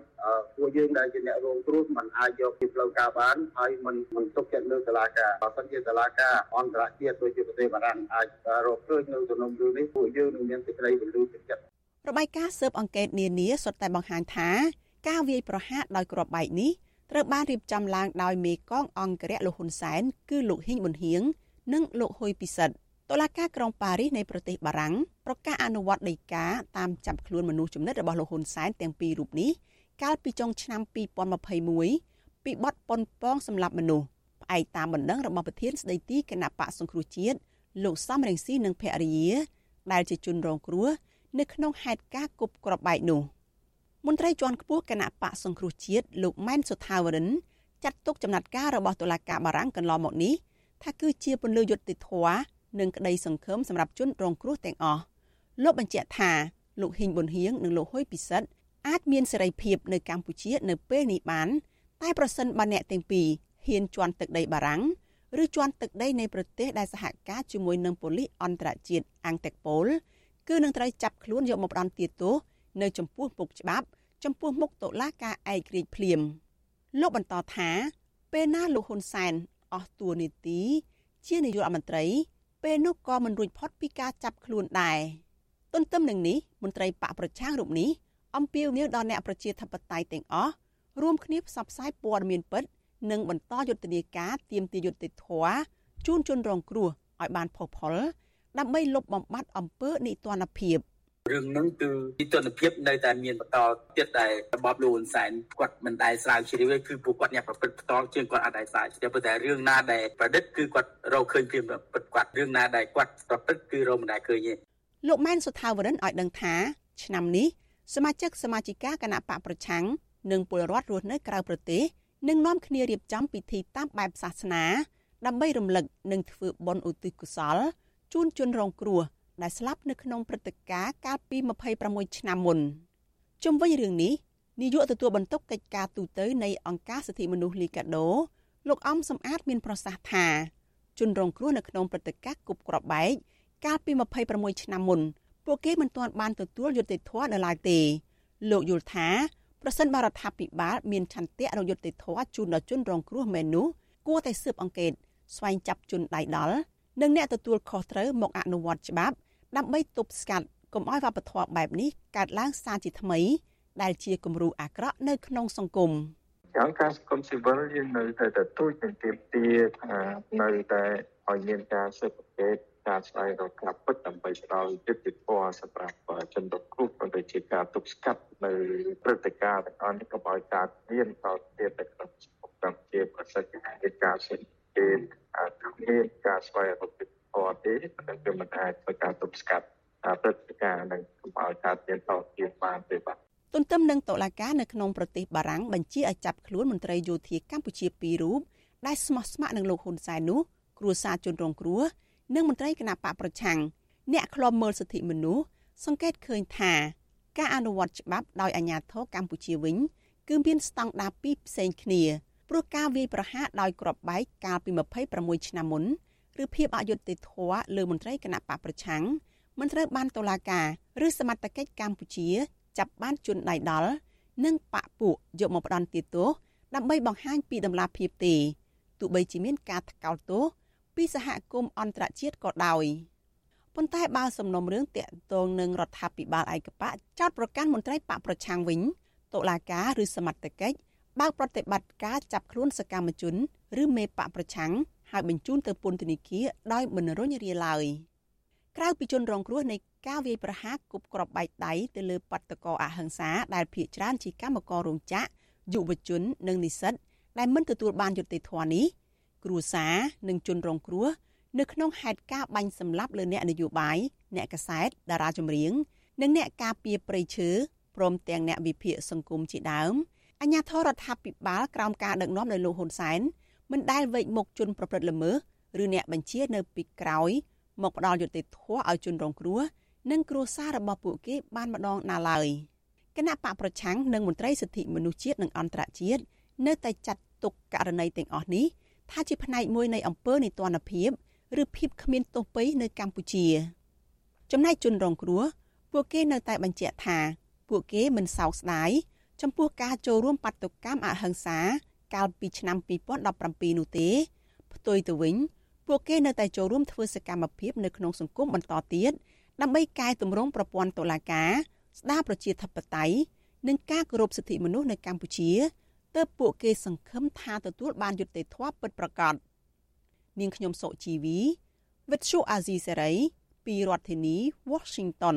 ពួកយើងដែលជាអ្នករងគ្រោះមិនអាចយកពីផ្លូវការបានហើយមិនមិនទុកចិត្តលើតឡាការបើសិនជាតឡាការអន្តរជាតិដូចជាប្រទេសបារាំងអាចរកឃើញនៅក្នុងរឿងនេះពួកយើងនឹងមានសេចក្តីពលឺទឹកចិត្តរបាយការណ៍ស៊ើបអង្កេតនានាសុទ្ធតែបង្ហាញថា ការវាយប្រហារដោយគ្រាប់បែកនេះត្រូវបានរៀបចំឡើងដោយមេកងអង្គរៈលោកហ៊ុនសែនគឺលោកហ៊ីងប៊ុនហៀង និងលោកហ៊ុយពិសិដ្ឋតុលាការក្រុងប៉ារីសនៃប្រទេសបារាំងប្រកាសអនុវត្តដីកាតាមចាប់ខ្លួនមនុស្សចំណិតរបស់លោកហ៊ុនសែនទាំងពីររូបនេះកាលពីចុងឆ្នាំ2021ពីបទប៉ុនប៉ងសម្លាប់មនុស្សផ្អែកតាមបណ្ដឹងរបស់ប្រធានស្ដីទីគណៈបកសង្គ្រោះជាតិលោកសំរងស៊ីនិងភរិយា ដែលជាជនរងគ្រោះនៅក្នុងហេតុការណ៍គប់ក្របបែកនោះមន្ត្រីជាន់ខ្ពស់គណៈបកសង្គ្រោះជាតិលោកម៉ែនសុថាវរិនចាត់ទុកចំណាត់ការរបស់តុលាការបារាំងកន្លងមកនេះ ថាគឺជាពន្លឺយុត្តិធម៌និងក្តីសង្ឃឹមសម្រាប់ជនរងគ្រោះទាំងអស់លោកបញ្ជាក់ថាលោកហ៊ីងប៊ុនហៀងនិងលោកហ៊ុយពិសិដ្ឋអាចមានសេរីភាពនៅកម្ពុជានៅពេលនេះបានតែប្រសិនបើអ្នកទាំងពីរហ៊ានជន់ទឹកដីបារាំងឬជន់ទឹកដីនៃប្រទេសដែលសហការជាមួយនឹងប៉ូលីសអន្តរជាតិអាំងតេកប៉ូលគឺនឹងត្រូវចាប់ខ្លួនយកមកផ្ដន្ទាទោសនៅចំពោះមុខច្បាប់ចំពោះមុខតុលាការឯករាជ្យភ្លាមលោកបន្តថាពេលណាលោកហ៊ុនសែន អស់តួនាទីជានាយករដ្ឋមន្ត្រី ពេលនោះក៏មិនរួចផុតពីការចាប់ខ្លួនដែរទន្ទឹមនឹងនេះមន្ត្រីបកប្រឆាំងរូបនេះអំពាវនាវដល់អ្នកប្រជាធិបតេយ្យទាំងអស់រួមគ្នាផ្សព្វផ្សាយព័ត៌មានពិត និងបន្តយុទ្ធនាការទៀមទាយុត្តិធម៌ជូនជនរងគ្រោះឲ្យបានផុសផុលដើម្បីលុបបំបាត់អំពើនិទានភាព រឿងហ្នឹងគឺទីទនភាពនៅតែមានបន្តទៀតដែលរបបលោកហ៊ុនសែនគាត់មិនដែលស្រាវជ្រាវទេគឺពួកគាត់អ្នកប្រព្រឹត្តផ្ទាល់ជាងគាត់អត់ដែលស្រាវជ្រាវប៉ុន្តែរឿងណាដែលប្រឌិតគឺគាត់រកឃើញព្រាមពិតគាត់រឿងណាដែលគាត់ប្រព្រឹត្តគឺរកមិនដែលឃើញទេលោកម៉ែនសុថាវរិនឲ្យដឹងថាឆ្នាំនេះសមាជិកសមាជិកាគណៈបកប្រឆាំងនិងពលរដ្ឋរស់នៅក្រៅប្រទេសនឹងនាំគ្នារៀបចំពិធីតាមបែបសាសនា ដើម្បីរំលឹកនិងធ្វើបុណ្យឧទ្ទិសកុសលជូនជនរងគ្រោះ ដែលស្លាប់នៅក្នុងព្រឹត្តិការណ៍កាលពី26ឆ្នាំមុនជុំវិញរឿងនេះនាយកទទួលបន្ទុកកិច្ចការទូតនៃអង្គការសិទ្ធិមនុស្សលីកាដូលោកអំសំអាតមានប្រសាសន៍ថាជនរងគ្រោះនៅក្នុងព្រឹត្តិការណ៍គប់ក្របបែកកាលពី26ឆ្នាំមុនពួកគេមិនទាន់បានទទួលយុត្តិធម៌នៅឡើយទេលោកយល់ថាប្រសិនបរដ្ឋាភិបាលមានឆន្ទៈរយុត្តិធម៌ជូនដល់ជនរងគ្រោះមែននោះគួរតែស៊ើបអង្កេតស្វែងចាប់ជនដៃដល់និងអ្នកទទួលខុសត្រូវមកអនុវត្តច្បាប់ ដើម្បីទប់ស្កាត់កុំឲ្យវប្បធម៌បែបនេះកើតឡើងសារជាថ្មី ដែលជាគំរូអាក្រក់នៅក្នុងសង្គមអង្គការសង្គមស៊ីវិលយើងនៅតែទទូចនឹងទាមទារថានៅតែឲ្យមានការស៊ើបអង្កេតការស្វែងរកការពិតដើម្បីផ្ដល់យុត្តិធម៌សម្រាប់ជនរងគ្រោះក៏ដូចជាការទប់ស្កាត់នៅព្រឹត្តិការណ៍ទាំងអស់នេះកុំឲ្យកើតមានតទៀតទៅក្នុងសង្គមកម្ពុជាប្រសិទ្ធភាពនៃការស៊ើបអង្កេតអាចមានការស្វែងរកយុត្តិធម៌ ទេតែវាមិនអាចធ្វើការទប់ស្កាត់ព្រឹត្តិការណ៍នឹងកុំឲ្យកើតមានតទៀតបានទេបាទទន្ទឹមនឹងតុលាការនៅក្នុងប្រទេសបារាំងបញ្ជាឲ្យចាប់ខ្លួនមន្ត្រីយោធាកម្ពុជាពីររូបដែលស្មោះស្ម័គ្រនឹងលោកហ៊ុនសែននោះគ្រួសារជនរងគ្រោះនិងមន្ត្រីគណៈបកប្រឆាំងអ្នកខ្លំមើលសិទ្ធិមនុស្សសង្កេតឃើញថាការអនុវត្តច្បាប់ដោយអាជ្ញាធរកម្ពុជាវិញគឺមានស្តង់ដារពីរផ្សេងគ្នាព្រោះការវាយប្រហារដោយគ្រាប់បែកកាលពី26ឆ្នាំមុន ឬភាពអយុត្តិធម៌លើមន្ត្រីគណៈបកប្រឆាំងមិនត្រូវបានតុលាការឬសមត្ថកិច្ចកម្ពុជាចាប់បានជន់ដៃដល់និងបាក់ពួកយកមកផ្ដន់ទោសដើម្បីបង្ហាញពីដំណាភាពទេទោះបីជាមានការថ្កោលទោសពីសហគមន៍អន្តរជាតិក៏ដោយប៉ុន្តែបើសំណុំរឿងតាក់ទងនឹងរដ្ឋាភិបាលឯកបកចោតប្រកាន់មន្ត្រីបកប្រឆាំងវិញតុលាការឬសមត្ថកិច្ចបើកប្រតិបត្តិការចាប់ខ្លួនសកម្មជន ឬមេបកប្រឆាំង ហើយបញ្ជូនទៅពន្ធនាគារដោយមិនរញរាឡើយក្រៅពីជនរងគ្រោះនៃការវាយប្រហារគប់ក្របបែកដៃទៅលើបាតកោអហិង្សាដែលភ ieck ច្រើនជាកម្មកររោងចក្រយុវជននិងនិស្សិតដែលមិនទទួលបានយុត្តិធម៌នេះគ្រួសារនិងជនរងគ្រោះនៅក្នុងហេតុការណ៍បាញ់សម្លាប់លើអ្នកនយោបាយអ្នកកសែតតារាចម្រៀងនិងអ្នកការពារព្រៃឈើព្រមទាំងអ្នកវិភាគសង្គមជាដើមអញ្ញាធរដ្ឋាភិបាលក្រោមការដឹកនាំដោយលោកហ៊ុនសែន មិនដែលវេកមុខជនប្រព្រឹត្តល្មើសឬអ្នកបញ្ជានៅពីក្រោយ មកផ្ដាល់យុត្តិធម៌ឲ្យជនរងគ្រោះនិងគ្រួសាររបស់ពួកគេបានម្ដងណាឡើយគណៈបកប្រឆាំងនិងមន្ត្រីសិទ្ធិមនុស្សជាតិនិងអន្តរជាតិនៅតែចាត់ទុកករណីទាំងអស់នេះថាជាផ្នែកមួយនៃអំពើនីតិរដ្ឋភាពឬភាពគ្មានទោសពៃនៅកម្ពុជា ចំណែកជនរងគ្រោះពួកគេនៅតែបញ្ជាក់ថា ពួកគេមិនសោកស្ដាយចំពោះការចូលរួមបាតុកម្មអហិង្សា កាលពីឆ្នាំ2017នោះទេផ្ទុយទៅវិញពួកគេនៅតែចូលរួមធ្វើសកម្មភាពនៅក្នុងសង្គមបន្តទៀតដើម្បីកែតម្រង់ប្រព័ន្ធតុលាការស្ដារប្រជាធិបតេយ្យនិងការគោរពសិទ្ធិមនុស្សនៅកម្ពុជាទើបពួកគេសង្ឃឹមថាទទួលបានយុត្តិធម៌ពិតប្រាកដនាងខ្ញុំសុជីវីវិទ្យុអាស៊ីសេរីពីរដ្ឋធានី Washington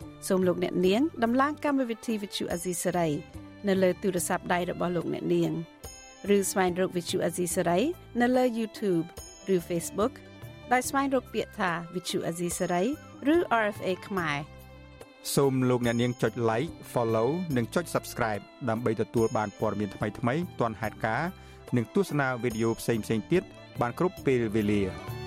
សូមលោកអ្នកនាងដំឡើងកម្មវិធី Vithu Azisari នៅលើទូរស័ព្ទដៃរបស់លោកអ្នកនាងឬស្វែងរក Vithu Azisari នៅលើ YouTube ឬ Facebook ដោយស្វែងរកពាក្យថា Vithu Azisari ឬ RFA ខ្មែរសូមលោកអ្នកនាងចុច like follow និងចុច subscribe ដើម្បីទទួលបានព័ត៌មានថ្មីៗទាន់ហេតុការណ៍និងទស្សនាវីដេអូផ្សេងៗទៀតបានគ្រប់ពេលវេលា